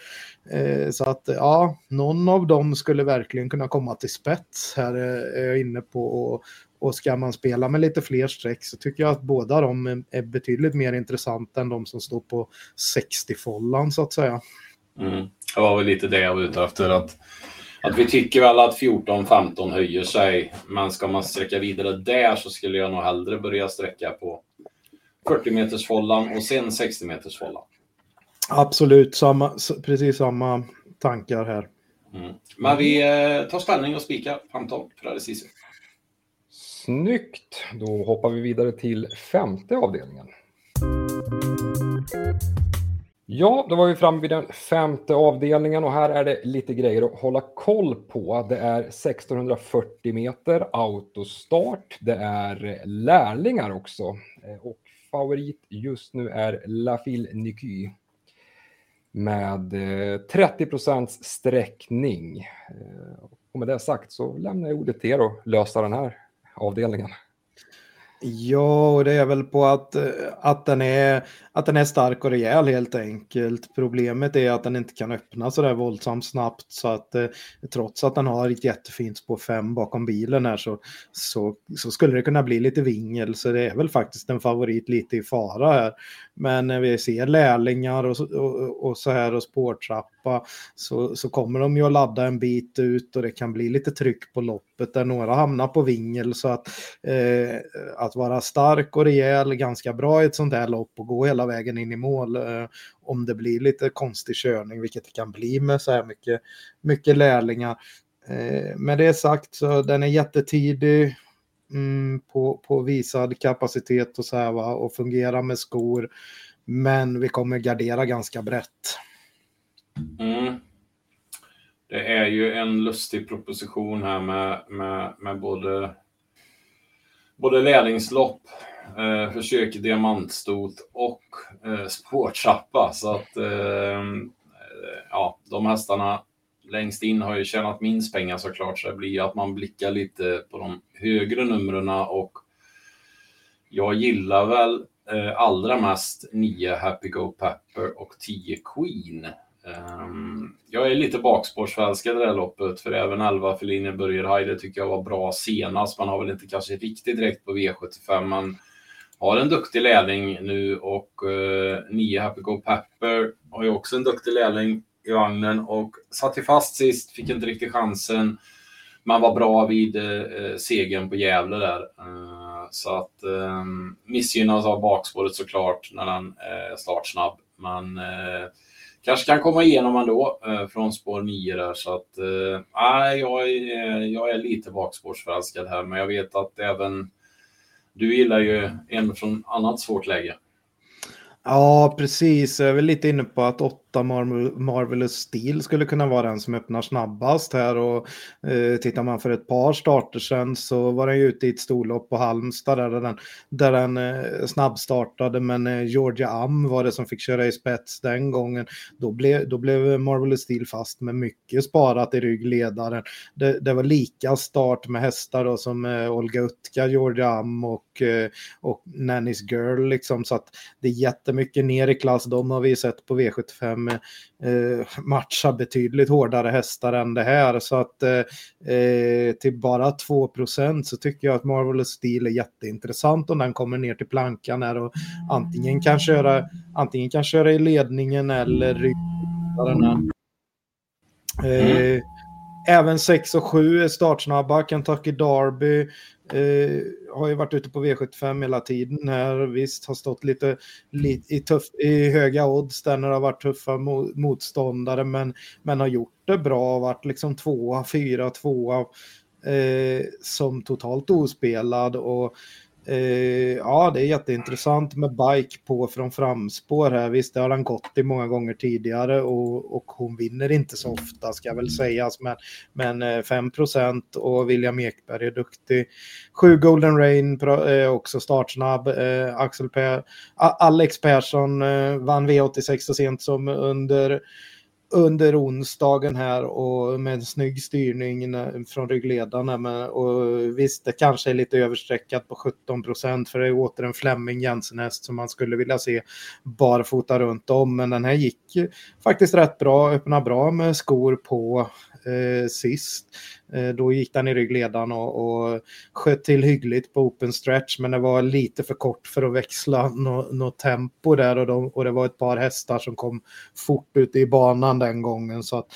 Eh, så att ja, någon av dem skulle verkligen kunna komma till spets här är jag inne på. Och, och ska man spela med lite fler streck så tycker jag att båda de är, är betydligt mer intressanta än de som står på 60-follan så att säga. Mm. Det var väl lite det jag var ute efter. att att vi tycker väl att 14-15 höjer sig, men ska man sträcka vidare där så skulle jag nog hellre börja sträcka på 40 meters follan och sen 60 meters follan. Absolut, samma, precis samma tankar här. Mm. Men vi eh, tar spänning och spikar 15 för Alicizio. Snyggt! Då hoppar vi vidare till femte avdelningen. Ja, då var vi framme vid den femte avdelningen och här är det lite grejer att hålla koll på. Det är 1640 meter autostart. Det är eh, lärlingar också eh, och favorit just nu är Lafil Niky med eh, 30 procents sträckning. Och med det sagt så lämnar jag ordet till er att lösa den här avdelningen. Ja, och det är väl på att, att, den är, att den är stark och rejäl helt enkelt. Problemet är att den inte kan öppna så där våldsamt snabbt så att eh, trots att den har ett jättefint spår 5 bakom bilen här så, så, så, skulle det kunna bli lite vingel så det är väl faktiskt en favorit lite i fara här. Men när vi ser lärlingar och, och, och så här och spårtrappa så, så kommer de ju att ladda en bit ut och det kan bli lite tryck på loppet där några hamnar på vingel så att, eh, att vara stark och rejäl ganska bra i ett sånt här lopp och gå hela vägen in i mål eh, om det blir lite konstig körning, vilket det kan bli med så här mycket, mycket lärlingar. Eh, med det sagt så den är jättetidig mm, på, på visad kapacitet och så här va, och fungera med skor. Men vi kommer gardera ganska brett. Mm. Det är ju en lustig proposition här med, med, med både, både lärlingslopp, eh, försök diamantstot och eh, spårtrappa. Så att ehm, eh, ja, de hästarna längst in har ju tjänat minst pengar såklart, så det blir att man blickar lite på de högre numren och jag gillar väl eh, allra mest 9 Happy Go Pepper och 10 Queen. Um, jag är lite bakspårsförälskad i det här loppet, för även 11 Feline Börjerheide tycker jag var bra senast. Man har väl inte kanske riktigt direkt på V75, men har en duktig lärling nu och eh, nio Happy Go Pepper har ju också en duktig lärling i vagnen och satt ju fast sist, fick inte riktigt chansen. Man var bra vid eh, eh segern på Gävle där. Eh, så att eh, missgynnas av bakspåret såklart när den är eh, startsnabb. Men eh, kanske kan komma igenom ändå eh, från spår 9 där. Så att eh, jag, är, eh, jag är lite bakspårsförälskad här, men jag vet att även du gillar ju en från annat svårt läge. Ja, precis. Jag är väl lite inne på att 8 Marvelous Steel skulle kunna vara den som öppnar snabbast här. Och eh, tittar man för ett par starter sen så var den ju ute i ett storlopp på Halmstad där den, där den eh, snabbstartade. Men eh, Georgia Am var det som fick köra i spets den gången. Då blev, då blev Marvelous Steel fast med mycket sparat i ryggledaren. Det, det var lika start med hästar då som eh, Olga Utka, Georgia Am och, eh, och Nannys Girl liksom. Så att det är jättemycket ner i klass. De har vi sett på V75 eh, matcha betydligt hårdare hästar än det här. Så att eh, eh till bara 2% så tycker jag att Marvelous Steel är jätteintressant om den kommer ner till plankan här och antingen kan köra, antingen kan köra i ledningen eller ryggaren. Eh, även 6 och 7 är startsnabba. Kentucky Derby Eh, har ju varit ute på V75 hela tiden här. Visst, har stått lite, lite i, tuff, i höga odds där när det har varit tuffa motståndare, men, men har gjort det bra. Varit liksom tvåa, fyra, tvåa eh, som totalt ospelad. Och Eh, ja, det är jätteintressant med bike på från framspår här. Visst, det har han gått i många gånger tidigare och, och hon vinner inte så ofta ska väl sägas. Men, men eh, 5 procent och William Ekberg är duktig. 7 Golden Rain är eh, också startsnabb. Eh, Axel per, Alex Persson eh, vann V86 så sent som under under onsdagen här och med en snygg styrning från ryggledarna. Men, och visst, det kanske är lite överstreckat på 17 procent för det är åter en Flemming Jensen-häst som man skulle vilja se barfota runt om. Men den här gick faktiskt rätt bra, öppna bra med skor på eh, sist. Eh, då gick den i ryggledaren och, och sköt till hyggligt på open stretch men det var lite för kort för att växla något no tempo där och, de, och, det var ett par hästar som kom fort ute i banan den gången så att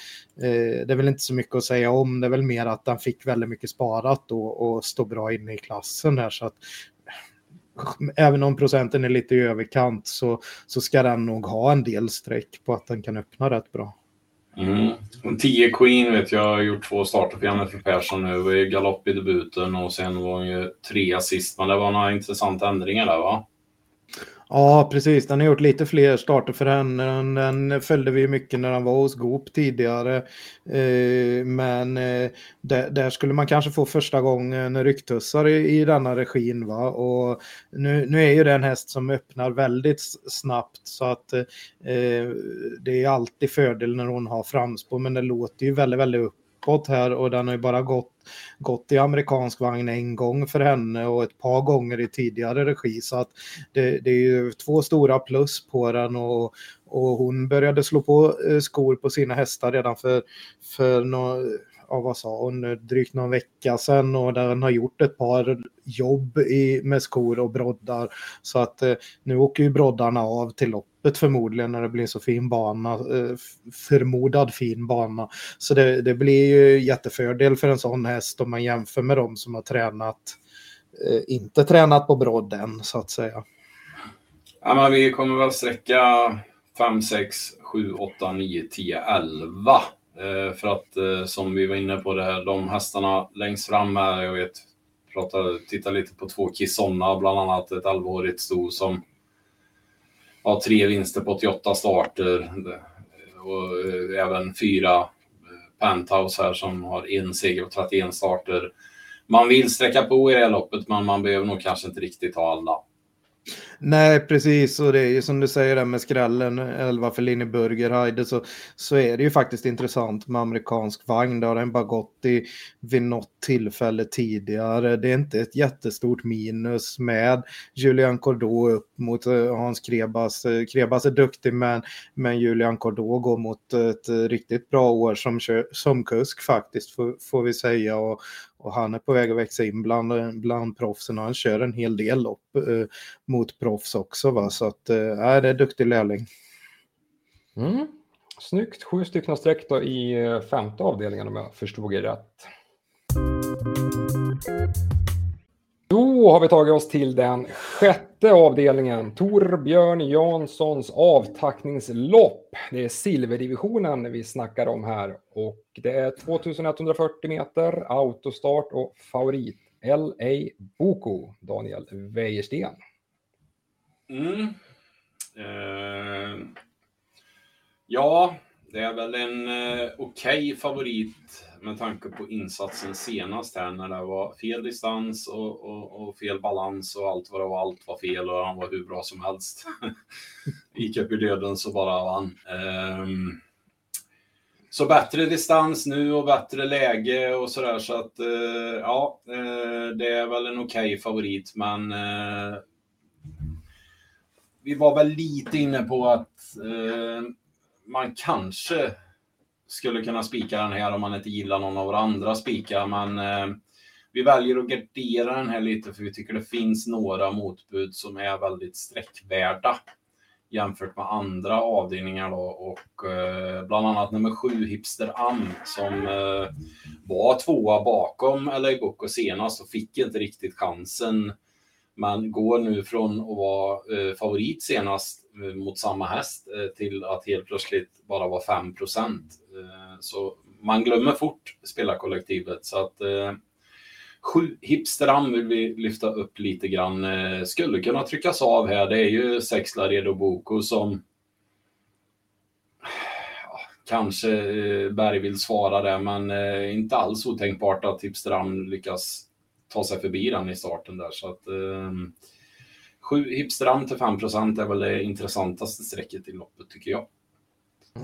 eh, det är väl inte så mycket att säga om. Det är väl mer att den fick väldigt mycket sparat då och stod bra inne i klassen där så att även om procenten är lite i överkant så, så ska den nog ha en del streck på att den kan öppna rätt bra. Mm. 10 Queen vet jag, har gjort två starter för Janne Persson nu. Var ju galopp i debuten och sen var hon ju trea sist. Men det var några intressanta ändringar där va? Ja, precis. Den har gjort lite fler starter för henne. Den, den följde vi mycket när han var hos Goop tidigare. Eh, men eh, där, där, skulle man kanske få första gången rycktussar i, i denna regin. Va? Och nu, nu är ju det en häst som öppnar väldigt snabbt så att eh, det är alltid fördel när hon har framspår. Men det låter ju väldigt, väldigt upp uppåt här och den har ju bara gått, gått i amerikansk vagn en gång för henne och ett par gånger i tidigare regi. Så att det, det är ju två stora plus på den och, och hon började slå på eh, skor på sina hästar redan för, för no, ja, vad sa hon, drygt någon vecka sedan och där den har gjort ett par jobb i, med skor och broddar. Så att eh, nu åker ju broddarna av till lopp loppet förmodligen när det blir så fin bana, eh, förmodad fin bana. Så det, det blir ju jättefördel för en sån häst om man jämför med de som har tränat, eh, inte tränat på brodd än så att säga. Ja, men vi kommer väl sträcka 5, 6, 7, 8, 9, 10, 11. För att eh, som vi var inne på det här, de hästarna längst fram här, jag vet, pratade, tittade lite på två Kissonna, bland annat ett 11-årigt sto som har tre vinster på 88 starter. Och eh, även fyra eh, Penthouse här som har en seger på 31 starter. Man vill sträcka på i det här loppet, men man behöver nog kanske inte riktigt ha alla. Nej, precis. Och det är ju som du säger där med skrällen 11 för Linne Burgerheide så, så är det ju faktiskt intressant med amerikansk vagn. Det har den bara gått i vid något tillfälle tidigare. Det är inte ett jättestort minus med Julian Cordeau upp mot eh, Hans Krebas. Eh, Krebas är duktig men, men Julian Cordeau går mot ett eh, riktigt bra år som, som kusk faktiskt får, får vi säga. Och, och han är på väg att växa in bland, bland proffsen och han kör en hel del lopp eh, mot proffs också. Va? Så att, eh, det är en duktig lärling. Mm. Snyggt, sju stycken streck då i eh, femte avdelningen om jag förstod er rätt. Då har vi tagit oss till den sjätte avdelningen, Torbjörn Janssons avtackningslopp. Det är silverdivisionen vi snackar om här och det är 2140 meter, autostart och favorit LA Boko, Daniel Wäjersten. Mm. Uh, ja, det är väl en uh, okej okay favorit med tanke på insatsen senast här när det var fel distans och, och, och, fel balans och allt vad det var, allt var fel och han var hur bra som helst. Gick upp i döden så bara vann. Um, så bättre distans nu och bättre läge och sådär så att uh, ja, uh, det är väl en okej okay favorit men uh, vi var väl lite inne på att man kanske skulle kunna spika den här om man inte gillar någon av våra andra spikar. Men eh, vi väljer att gardera den här lite för vi tycker det finns några motbud som är väldigt sträckvärda jämfört med andra avdelningar då och eh, bland annat nummer sju Hipster Am som eh, var tvåa bakom LA Boko senast och fick inte riktigt chansen. Men går nu från att vara eh, favorit senast Eh, mot samma häst eh, till att helt plötsligt bara vara 5 procent. Eh, så man glömmer fort spelarkollektivet. Så att sju hipsteram vill vi lyfta upp lite grann. Skulle kunna tryckas av här. Det är ju sex Laredo Boko som Kanske Berg vill svara där, men inte alls otänkbart att Hipsteram lyckas ta sig förbi den i starten där. Så att, 7 Hipsteram till 5 procent är väl det intressantaste strecket i loppet tycker jag.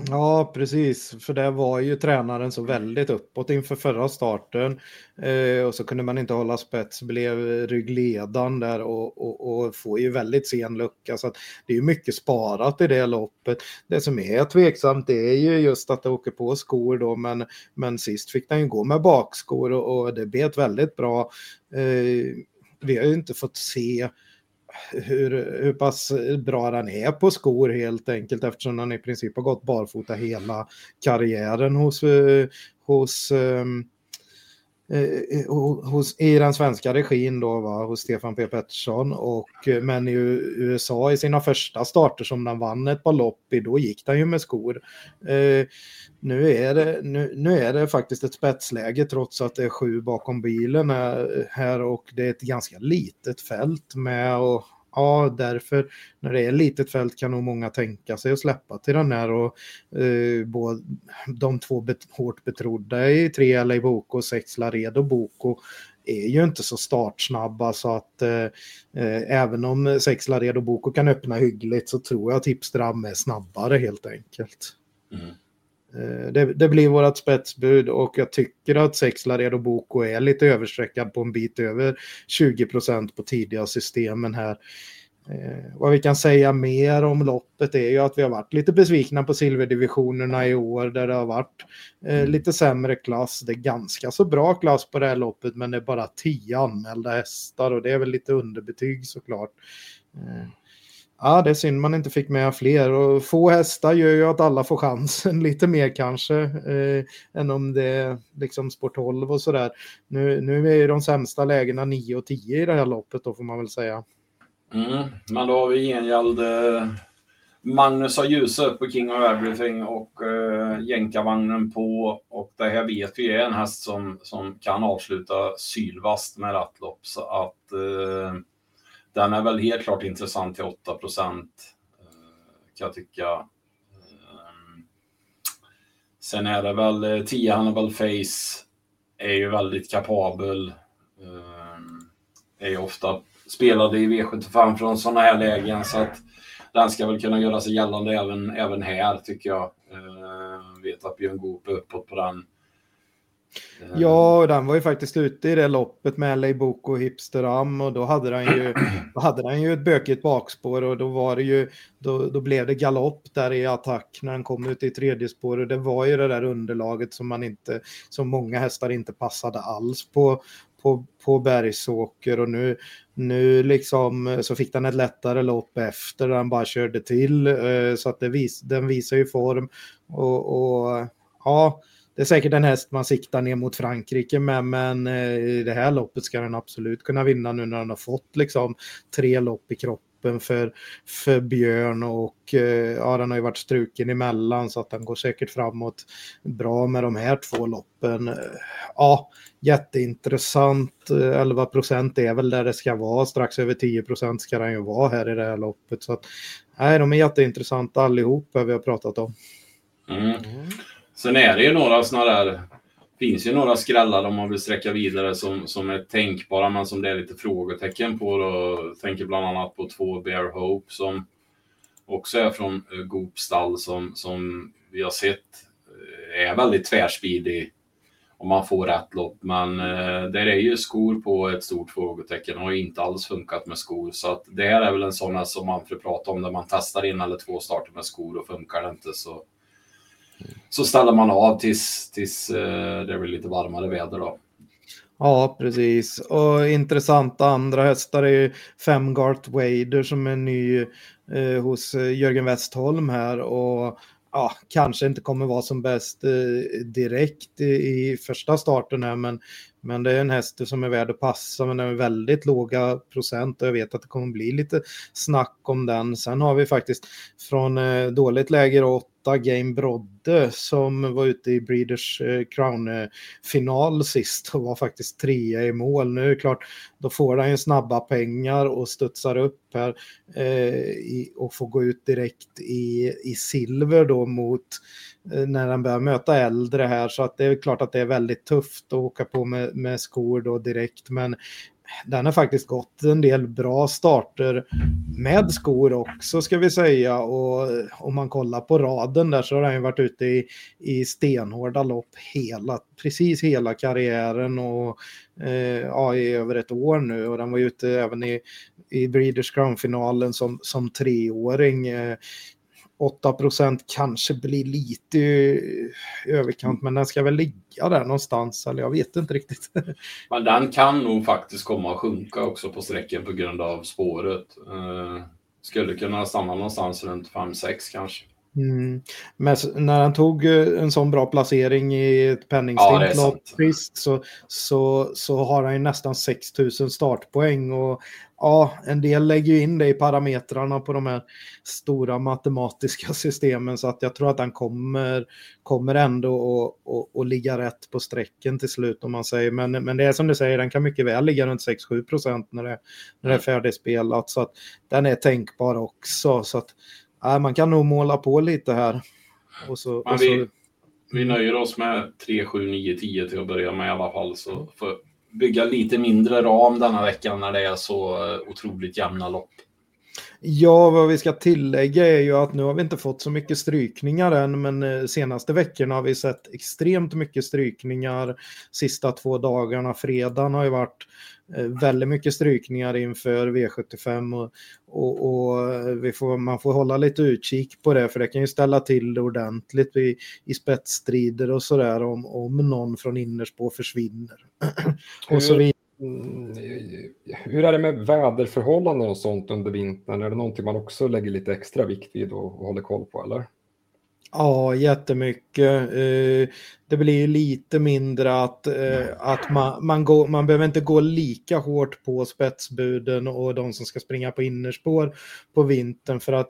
Ja, precis. För det var ju tränaren så väldigt uppåt inför förra starten. Eh, och så kunde man inte hålla spets, blev ryggledan där och, och, och får ju väldigt sen lucka. Så det är ju mycket sparat i det loppet. Det som är tveksamt det är ju just att det åker på skor då, men, men sist fick den ju gå med bakskor och, och det bet väldigt bra. Eh, vi har ju inte fått se hur, hur pass bra han är på skor helt enkelt eftersom han i princip har gått barfota hela karriären hos, eh, hos um, Eh, eh, hos, i den svenska regin då, va, hos Stefan P Pettersson. Och, eh, men i USA i sina första starter som den vann ett par lopp i, då gick den ju med skor. Eh, nu, är det, nu, nu, är det faktiskt ett spetsläge trots att det är sju bakom bilen här och det är ett ganska litet fält med och ja, därför när det är litet fält kan nog många tänka sig att släppa till den här och eh, både, de två bet, hårt betrodda i tre LA Boko och sex Laredo Boko är ju inte så startsnabba så att eh, eh även om sex Laredo Boko kan öppna hyggligt så tror jag att Tipstram är snabbare helt enkelt. Mm. Eh, det, det, blir vårt spetsbud och jag tycker att sex Laredo Boko är lite översträckad på en bit över 20 procent på tidiga systemen här. Eh, vad vi kan säga mer om loppet är ju att vi har varit lite besvikna på silverdivisionerna i år där det har varit eh, mm. lite sämre klass. Det är ganska så bra klass på det här loppet men det är bara tio anmälda hästar och det är väl lite underbetyg såklart. Eh, Ja, det är synd man inte fick med fler. Och få hästar gör ju att alla får chansen lite mer kanske. Eh, än om det är liksom spår 12 och sådär. Nu, nu är ju de sämsta lägena 9 och 10 i det här loppet då får man väl säga. Mm, men då har vi gengäld eh, Magnus har ljuset på King of Everything och eh, jänkarvagnen på. Och det här vet vi är en häst som, som kan avsluta sylvast med rattlopp. Så att eh, den är väl helt klart intressant till 8 procent eh, kan jag tycka. Eh, sen är det väl eh, 10 Hannibal Face är ju väldigt kapabel. Är ju ofta spelade i V75 från sådana här lägen så att den ska väl kunna göra sig gällande även, även här tycker jag. vet att Björn Goop är uppåt på den. Ja, den var ju faktiskt ute i det loppet med LA Boko och Hipsteram och då hade den ju, då hade den ju ett bökigt bakspår och då var det ju, då, då blev det galopp där i attack när den kom ut i tredje spår och det var ju det där underlaget som man inte, som många hästar inte passade alls på, på, på Bergsåker och nu, nu liksom så fick den ett lättare lopp efter den bara körde till eh, så att det vis, den visar ju form och, och ja, det är säkert en häst man siktar ner mot Frankrike med, men eh, i det här loppet ska den absolut kunna vinna nu när den har fått liksom tre lopp i kroppen för, för Björn och eh, ja, den har ju varit struken emellan så att den går säkert framåt bra med de här två loppen. Ja, jätteintressant. 11 procent är väl där det ska vara. Strax över 10 procent ska den ju vara här i det här loppet. Så att, nej, de är jätteintressanta allihop, vi har pratat om. Mm. Sen är det ju några sådana där, finns ju några skrällar om man vill sträcka vidare som, som är tänkbara men som det är lite frågetecken på. Då. Tänker bland annat på två Bear Hope som också är från eh, Goop stall som, som vi har sett eh, är väldigt tvärspidig om man får rätt lopp. Men eh, där är ju skor på ett stort frågetecken och har inte alls funkat med skor. Så att det här är väl en sån som man får prata om där man testar in eller två starter med skor och funkar det inte så så ställer man av tills, tills eh, det blir lite varmare väder då. Ja, precis. Och intressanta andra hästar är ju Femgart Wader som är ny eh, hos eh, Jörgen Westholm här och ja, kanske inte kommer vara som bäst eh, direkt i, i, första starten här, men, men det är en häst som är värd att passa, men den är väldigt låga procent och jag vet att det kommer bli lite snack om den. Sen har vi faktiskt från eh, dåligt läge 8 Game Brodde som var ute i Breeders eh, Crown-final sist och var faktiskt trea i mål. Nu är det klart, då får han ju snabba pengar och studsar upp här eh, och får gå ut direkt i, i silver då mot eh, när han börjar möta äldre här så att det är klart att det är väldigt tufft att åka på med, med skor då direkt men den har faktiskt gått en del bra starter med skor också ska vi säga. Och om man kollar på raden där så har den varit ute i, i stenhårda lopp hela, precis hela karriären och eh, ja, i över ett år nu. Och den var ute även i, i Breeders Crown-finalen som, som treåring. Eh, 8 procent kanske blir lite överkant, men den ska väl ligga där någonstans, eller jag vet inte riktigt. Men den kan nog faktiskt komma att sjunka också på sträckan på grund av spåret. Uh, skulle kunna stanna någonstans runt 5-6 kanske. Mm. Men när han tog eh, en sån bra placering i ett penningstint ja, lopp så, så, så har han ju nästan 6000 startpoäng och ja, en del lägger ju in det i parametrarna på de här stora matematiska systemen så att jag tror att han kommer, kommer ändå att ligga rätt på strecken till slut om man säger. Men, men det är som du säger, den kan mycket väl ligga runt 6-7 procent när det, när det är mm. färdigspelat så att den är tänkbar också. Så att ja, man kan nog måla på lite här. Och så, och vi, så... vi nöjer oss med 3, 7, 9, 10 till att börja med i alla fall. Så för bygga lite mindre ram denna veckan när det är så eh, otroligt jämna lopp. Ja, vad vi ska tillägga är ju att nu har vi inte fått så mycket strykningar än, men eh, senaste veckorna har vi sett extremt mycket strykningar. Sista två dagarna, fredagen har ju varit eh, väldigt mycket strykningar inför V75 och, och, och eh, vi får, man får hålla lite utkik på det för det kan ju ställa till det ordentligt i, i spetsstrider och sådär om, om någon från innerspår försvinner. och så vidare. Mm, hur är det med väderförhållanden och sånt under vintern? Är det någonting man också lägger lite extra vikt vid och, och håller koll på eller? Ja, jättemycket. Eh, det blir lite mindre att, eh, att man, man, går, man behöver inte gå lika hårt på spetsbuden och de som ska springa på innerspår på vintern för att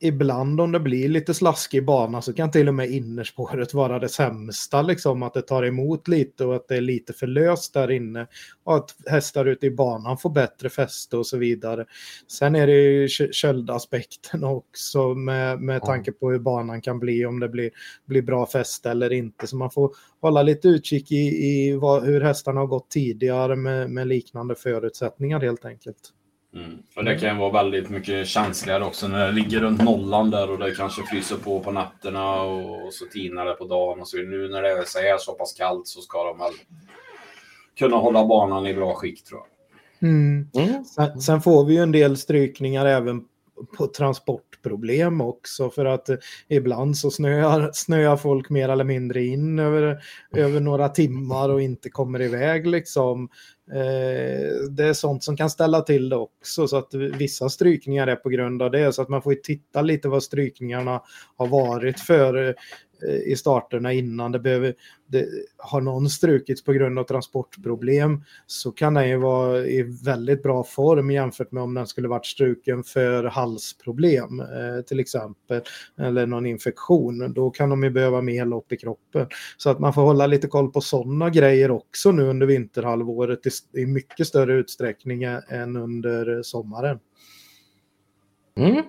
ibland om det blir lite slaskig bana så kan till och med innerspåret vara det sämsta, liksom att det tar emot lite och att det är lite för löst där inne och att hästar ute i banan får bättre fäste och så vidare. Sen är det ju köldaspekten också med, med tanke på hur banan kan bli, om det blir, blir bra fäste eller inte. Så man får hålla lite utkik i, i vad, hur hästarna har gått tidigare med, med liknande förutsättningar helt enkelt. Mm. Och det kan vara väldigt mycket känsligare också när det ligger runt nollan där och det kanske fryser på på nätterna och så tinar det på dagen. Och så nu när det är så, här så pass kallt så ska de väl kunna hålla banan i bra skick tror jag. Mm. Mm. Sen, sen, får vi ju en del strykningar även på transportproblem också för att eh, ibland så snöar, snöar folk mer eller mindre in över, över några timmar och inte kommer iväg liksom. Eh, det är sånt som kan ställa till det också så att vissa strykningar är på grund av det så att man får titta lite vad strykningarna har varit för Eh, i starterna innan det behöver, det, har någon strukits på grund av transportproblem så kan den ju vara i väldigt bra form jämfört med om den skulle varit struken för halsproblem eh, till exempel eller någon infektion. Då kan de ju behöva mer lopp i kroppen. Så att man får hålla lite koll på sådana grejer också nu under vinterhalvåret i, i mycket större utsträckning än under sommaren. Mm.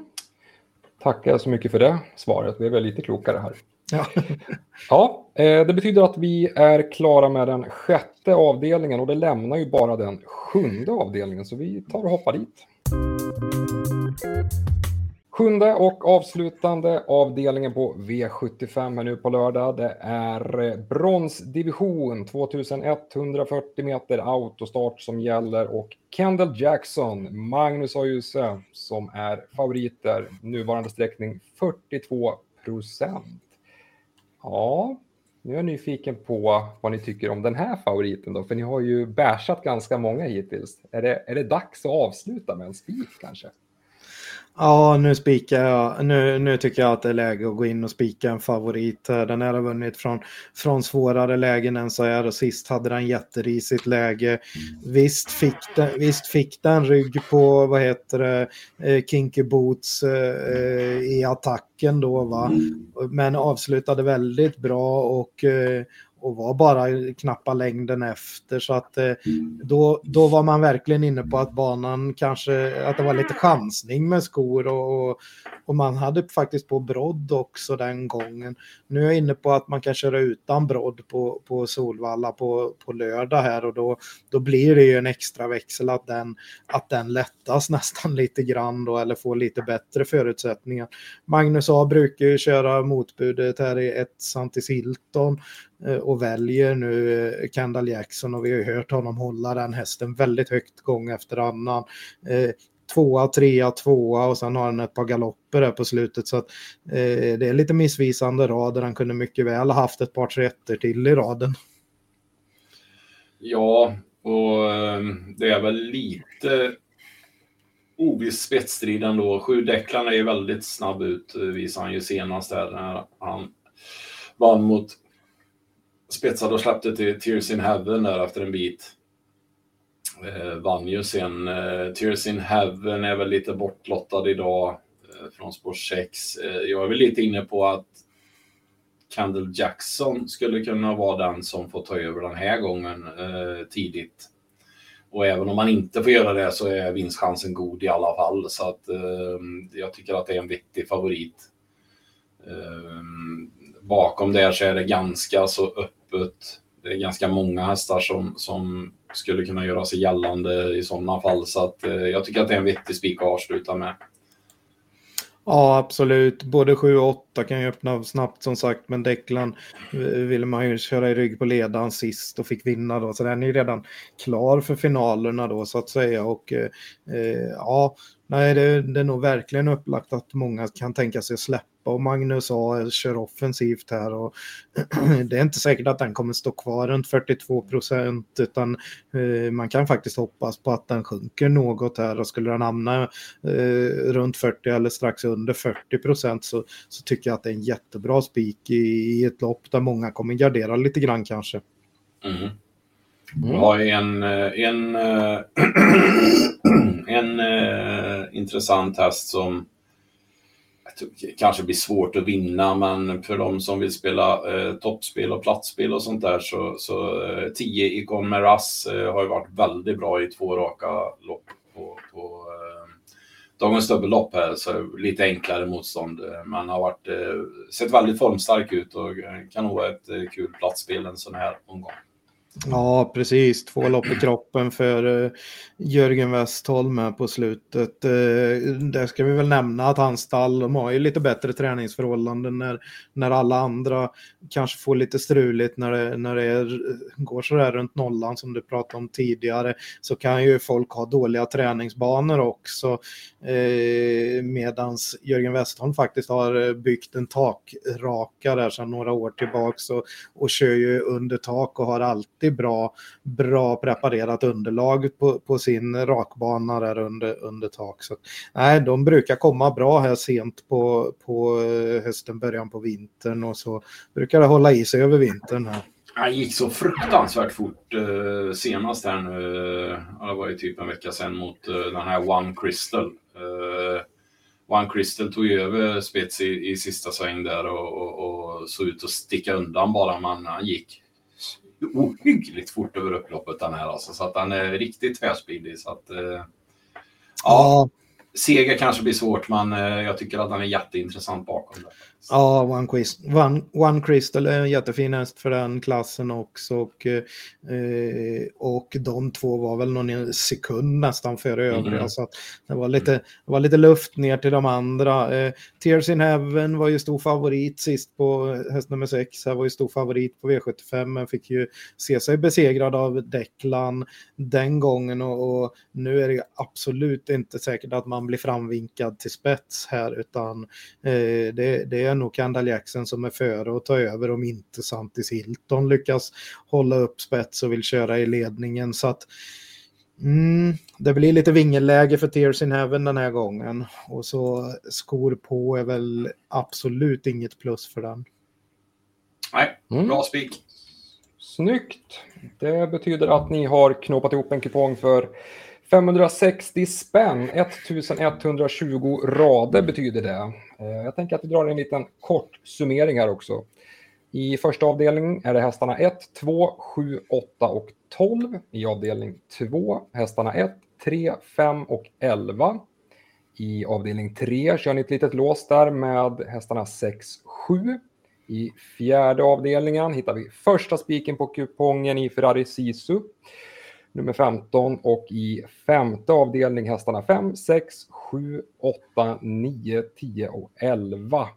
Tackar så mycket för det svaret. Vi är väl lite klokare här. Ja. ja, eh, det betyder att vi är klara med den sjätte avdelningen och det lämnar ju bara den sjunde avdelningen så vi tar och hoppar dit. Sjunde och avslutande avdelningen på V75 här nu på lördag. Det är eh, bronsdivision 2140 meter autostart som gäller och Kendall Jackson, Magnus Ajuse som är favoriter. Nuvarande sträckning 42 procent. Ja, nu är jag nyfiken på vad ni tycker om den här favoriten då, för ni har ju bärsat ganska många hittills. Är det, är det dags att avsluta med en spik kanske? Ja, nu spikar jag. Nu, nu tycker jag att det är läge att gå in och spika en favorit. Den här har vunnit från, från svårare lägen än så här och sist hade den jätterisigt läge. Visst fick den, visst fick den rygg på, vad heter det, eh, Kinky Boots eh, i attacken då va. Men avslutade väldigt bra och eh, och var bara knappa längden efter så att eh, då, då var man verkligen inne på att banan kanske, att det var lite chansning med skor och, och, och man hade faktiskt på brodd också den gången. Nu är jag inne på att man kan köra utan brodd på, på Solvalla på, på lördag här och då, då blir det ju en extra växel att den, att den lättas nästan lite grann då eller får lite bättre förutsättningar. Magnus A brukar ju köra motbudet här i ett Santis Hilton Eh, och väljer nu eh, Kendall Jackson och vi har ju hört honom hålla den hästen väldigt högt gång efter annan. Eh, tvåa, trea, tvåa och sen har han ett par galopper där på slutet så att det är lite missvisande rader. Han kunde mycket väl ha haft ett par tretter till i raden. Ja, och det är väl lite oviss spetsstrid ändå. Sju Declan är ju väldigt snabb ut, visade han ju senast där när han vann mot spetsade och släppte till Tears in Heaven där efter en bit. Eh, vann ju sen. Eh, Tears in Heaven är väl lite bortlottad idag eh, från spår 6. Eh, jag är väl lite inne på att Candle Jackson skulle kunna vara den som får ta över den här gången eh, tidigt. Och även om man inte får göra det så är vinstchansen god i alla fall. Så att eh, jag tycker att det är en vettig favorit. Eh, bakom där så är det ganska så öppet loppet. Det är ganska många hästar som, som skulle kunna göra sig gällande i sådana fall. Så att, eh, jag tycker att det är en vettig spik att avsluta med. Ja, absolut. Både 7 och 8 kan ju öppna snabbt som sagt, men Declan eh, ville man ju köra i rygg på ledaren sist och fick vinna då, så den är ju redan klar för finalerna då så att säga. Och eh, eh ja, nej, det, det är nog verkligen upplagt att många kan tänka sig att släppa och Magnus A kör offensivt här och det är inte säkert att den kommer stå kvar runt 42 procent utan eh, man kan faktiskt hoppas på att den sjunker något här och skulle den hamna eh, runt 40 eller strax under 40 procent så, så tycker jag att det är en jättebra spik i, i ett lopp där många kommer gardera lite grann kanske. Mm. Mm. har en, en, en, en intressant häst som kanske blir svårt att vinna, men för de som vill spela eh, toppspel och platsspel och sånt där så, så eh, 10 Icon Meras eh, har ju varit väldigt bra i två raka lopp på, på eh, dagens dubbellopp här, så lite enklare motstånd. Eh, men har varit, eh, sett väldigt formstark ut och eh, kan nog vara ett eh, kul platsspel en sån här omgång. Ja, precis. Två lopp i kroppen för uh, Jörgen Westholm här på slutet. Uh, där ska vi väl nämna att hans stall de har ju lite bättre träningsförhållanden när, när alla andra kanske får lite struligt när det, när det är, går sådär runt nollan som du pratade om tidigare. Så kan ju folk ha dåliga träningsbanor också. Uh, medans Jörgen Westholm faktiskt har byggt en takraka där sedan några år tillbaks och, och kör ju under tak och har alltid alltid bra, bra preparerat underlag på, på sin rakbana där under, under tak. Så, nej, de brukar komma bra här sent på, på eh, hösten, början på vintern och så brukar det hålla i sig över vintern. Här. Det gick så fruktansvärt fort eh, senast här nu. Eh, det var ju typ en vecka sedan mot eh, den här One Crystal. Eh, One Crystal tog ju över spets i, i sista sväng där och, och, och såg ut att sticka undan bara man han gick ohyggligt fort över upploppet den här alltså, så att den är riktigt tvärspidig. Så att, eh, ja, seger kanske blir svårt, men eh, jag tycker att den är jätteintressant bakom det. Ja, One, Quist, One, One Crystal är en jättefin häst för den klassen också. Och, eh, och de två var väl någon sekund nästan före övriga. Mm. Så det, var lite, det var lite luft ner till de andra. Eh, Tears in Heaven var ju stor favorit sist på häst nummer 6. Här var ju stor favorit på V75 men fick ju se sig besegrad av Declan den gången. Och, och nu är det absolut inte säkert att man blir framvinkad till spets här utan eh, det, det är nog Kendall Jackson som är före och tar över om inte Santis Hilton lyckas hålla upp spets och vill köra i ledningen. Så att mm, det blir lite vingelläge för Tears in Heaven den här gången. Och så skor på är väl absolut inget plus för den. Nej, mm. bra spik. Snyggt. Det betyder att ni har knåpat ihop en kupong för 560 spänn, 1120 rader betyder det. Eh, jag tänker att vi drar en liten kort summering här också. I första avdelningen är det hästarna 1, 2, 7, 8 och 12. I avdelning 2 hästarna 1, 3, 5 och 11. I avdelning 3 kör ni ett litet lås där med hästarna 6, 7. I fjärde avdelningen hittar vi första spiken på kupongen i Ferrari Sisu nummer 15 och i femte avdelning hästarna 5, 6, 7, 8, 9, 10 och 11.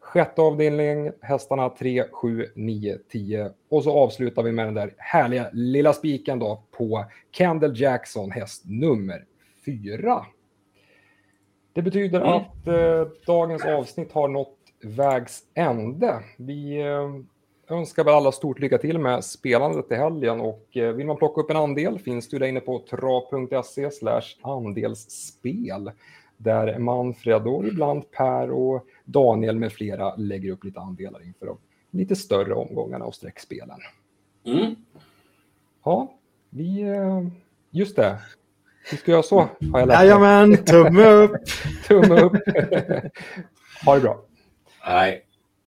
Sjätte avdelning hästarna 3, 7, 9, 10 och så avslutar vi med den där härliga lilla spiken då på Candle Jackson häst nummer 4. Det betyder mm. att eh, dagens avsnitt har nått vägs ände. Vi eh, önskar väl alla stort lycka till med spelandet i helgen och eh, vill man plocka upp en andel finns du där inne på tra.se andelsspel där Manfred och ibland Per och Daniel med flera lägger upp lite andelar inför de lite större omgångarna och streckspelen. Mm. Ja, vi... Eh, just det. Vi ska göra så, har jag lärt mig. Jajamän, tumme upp! tumme upp! ha det bra. Nej.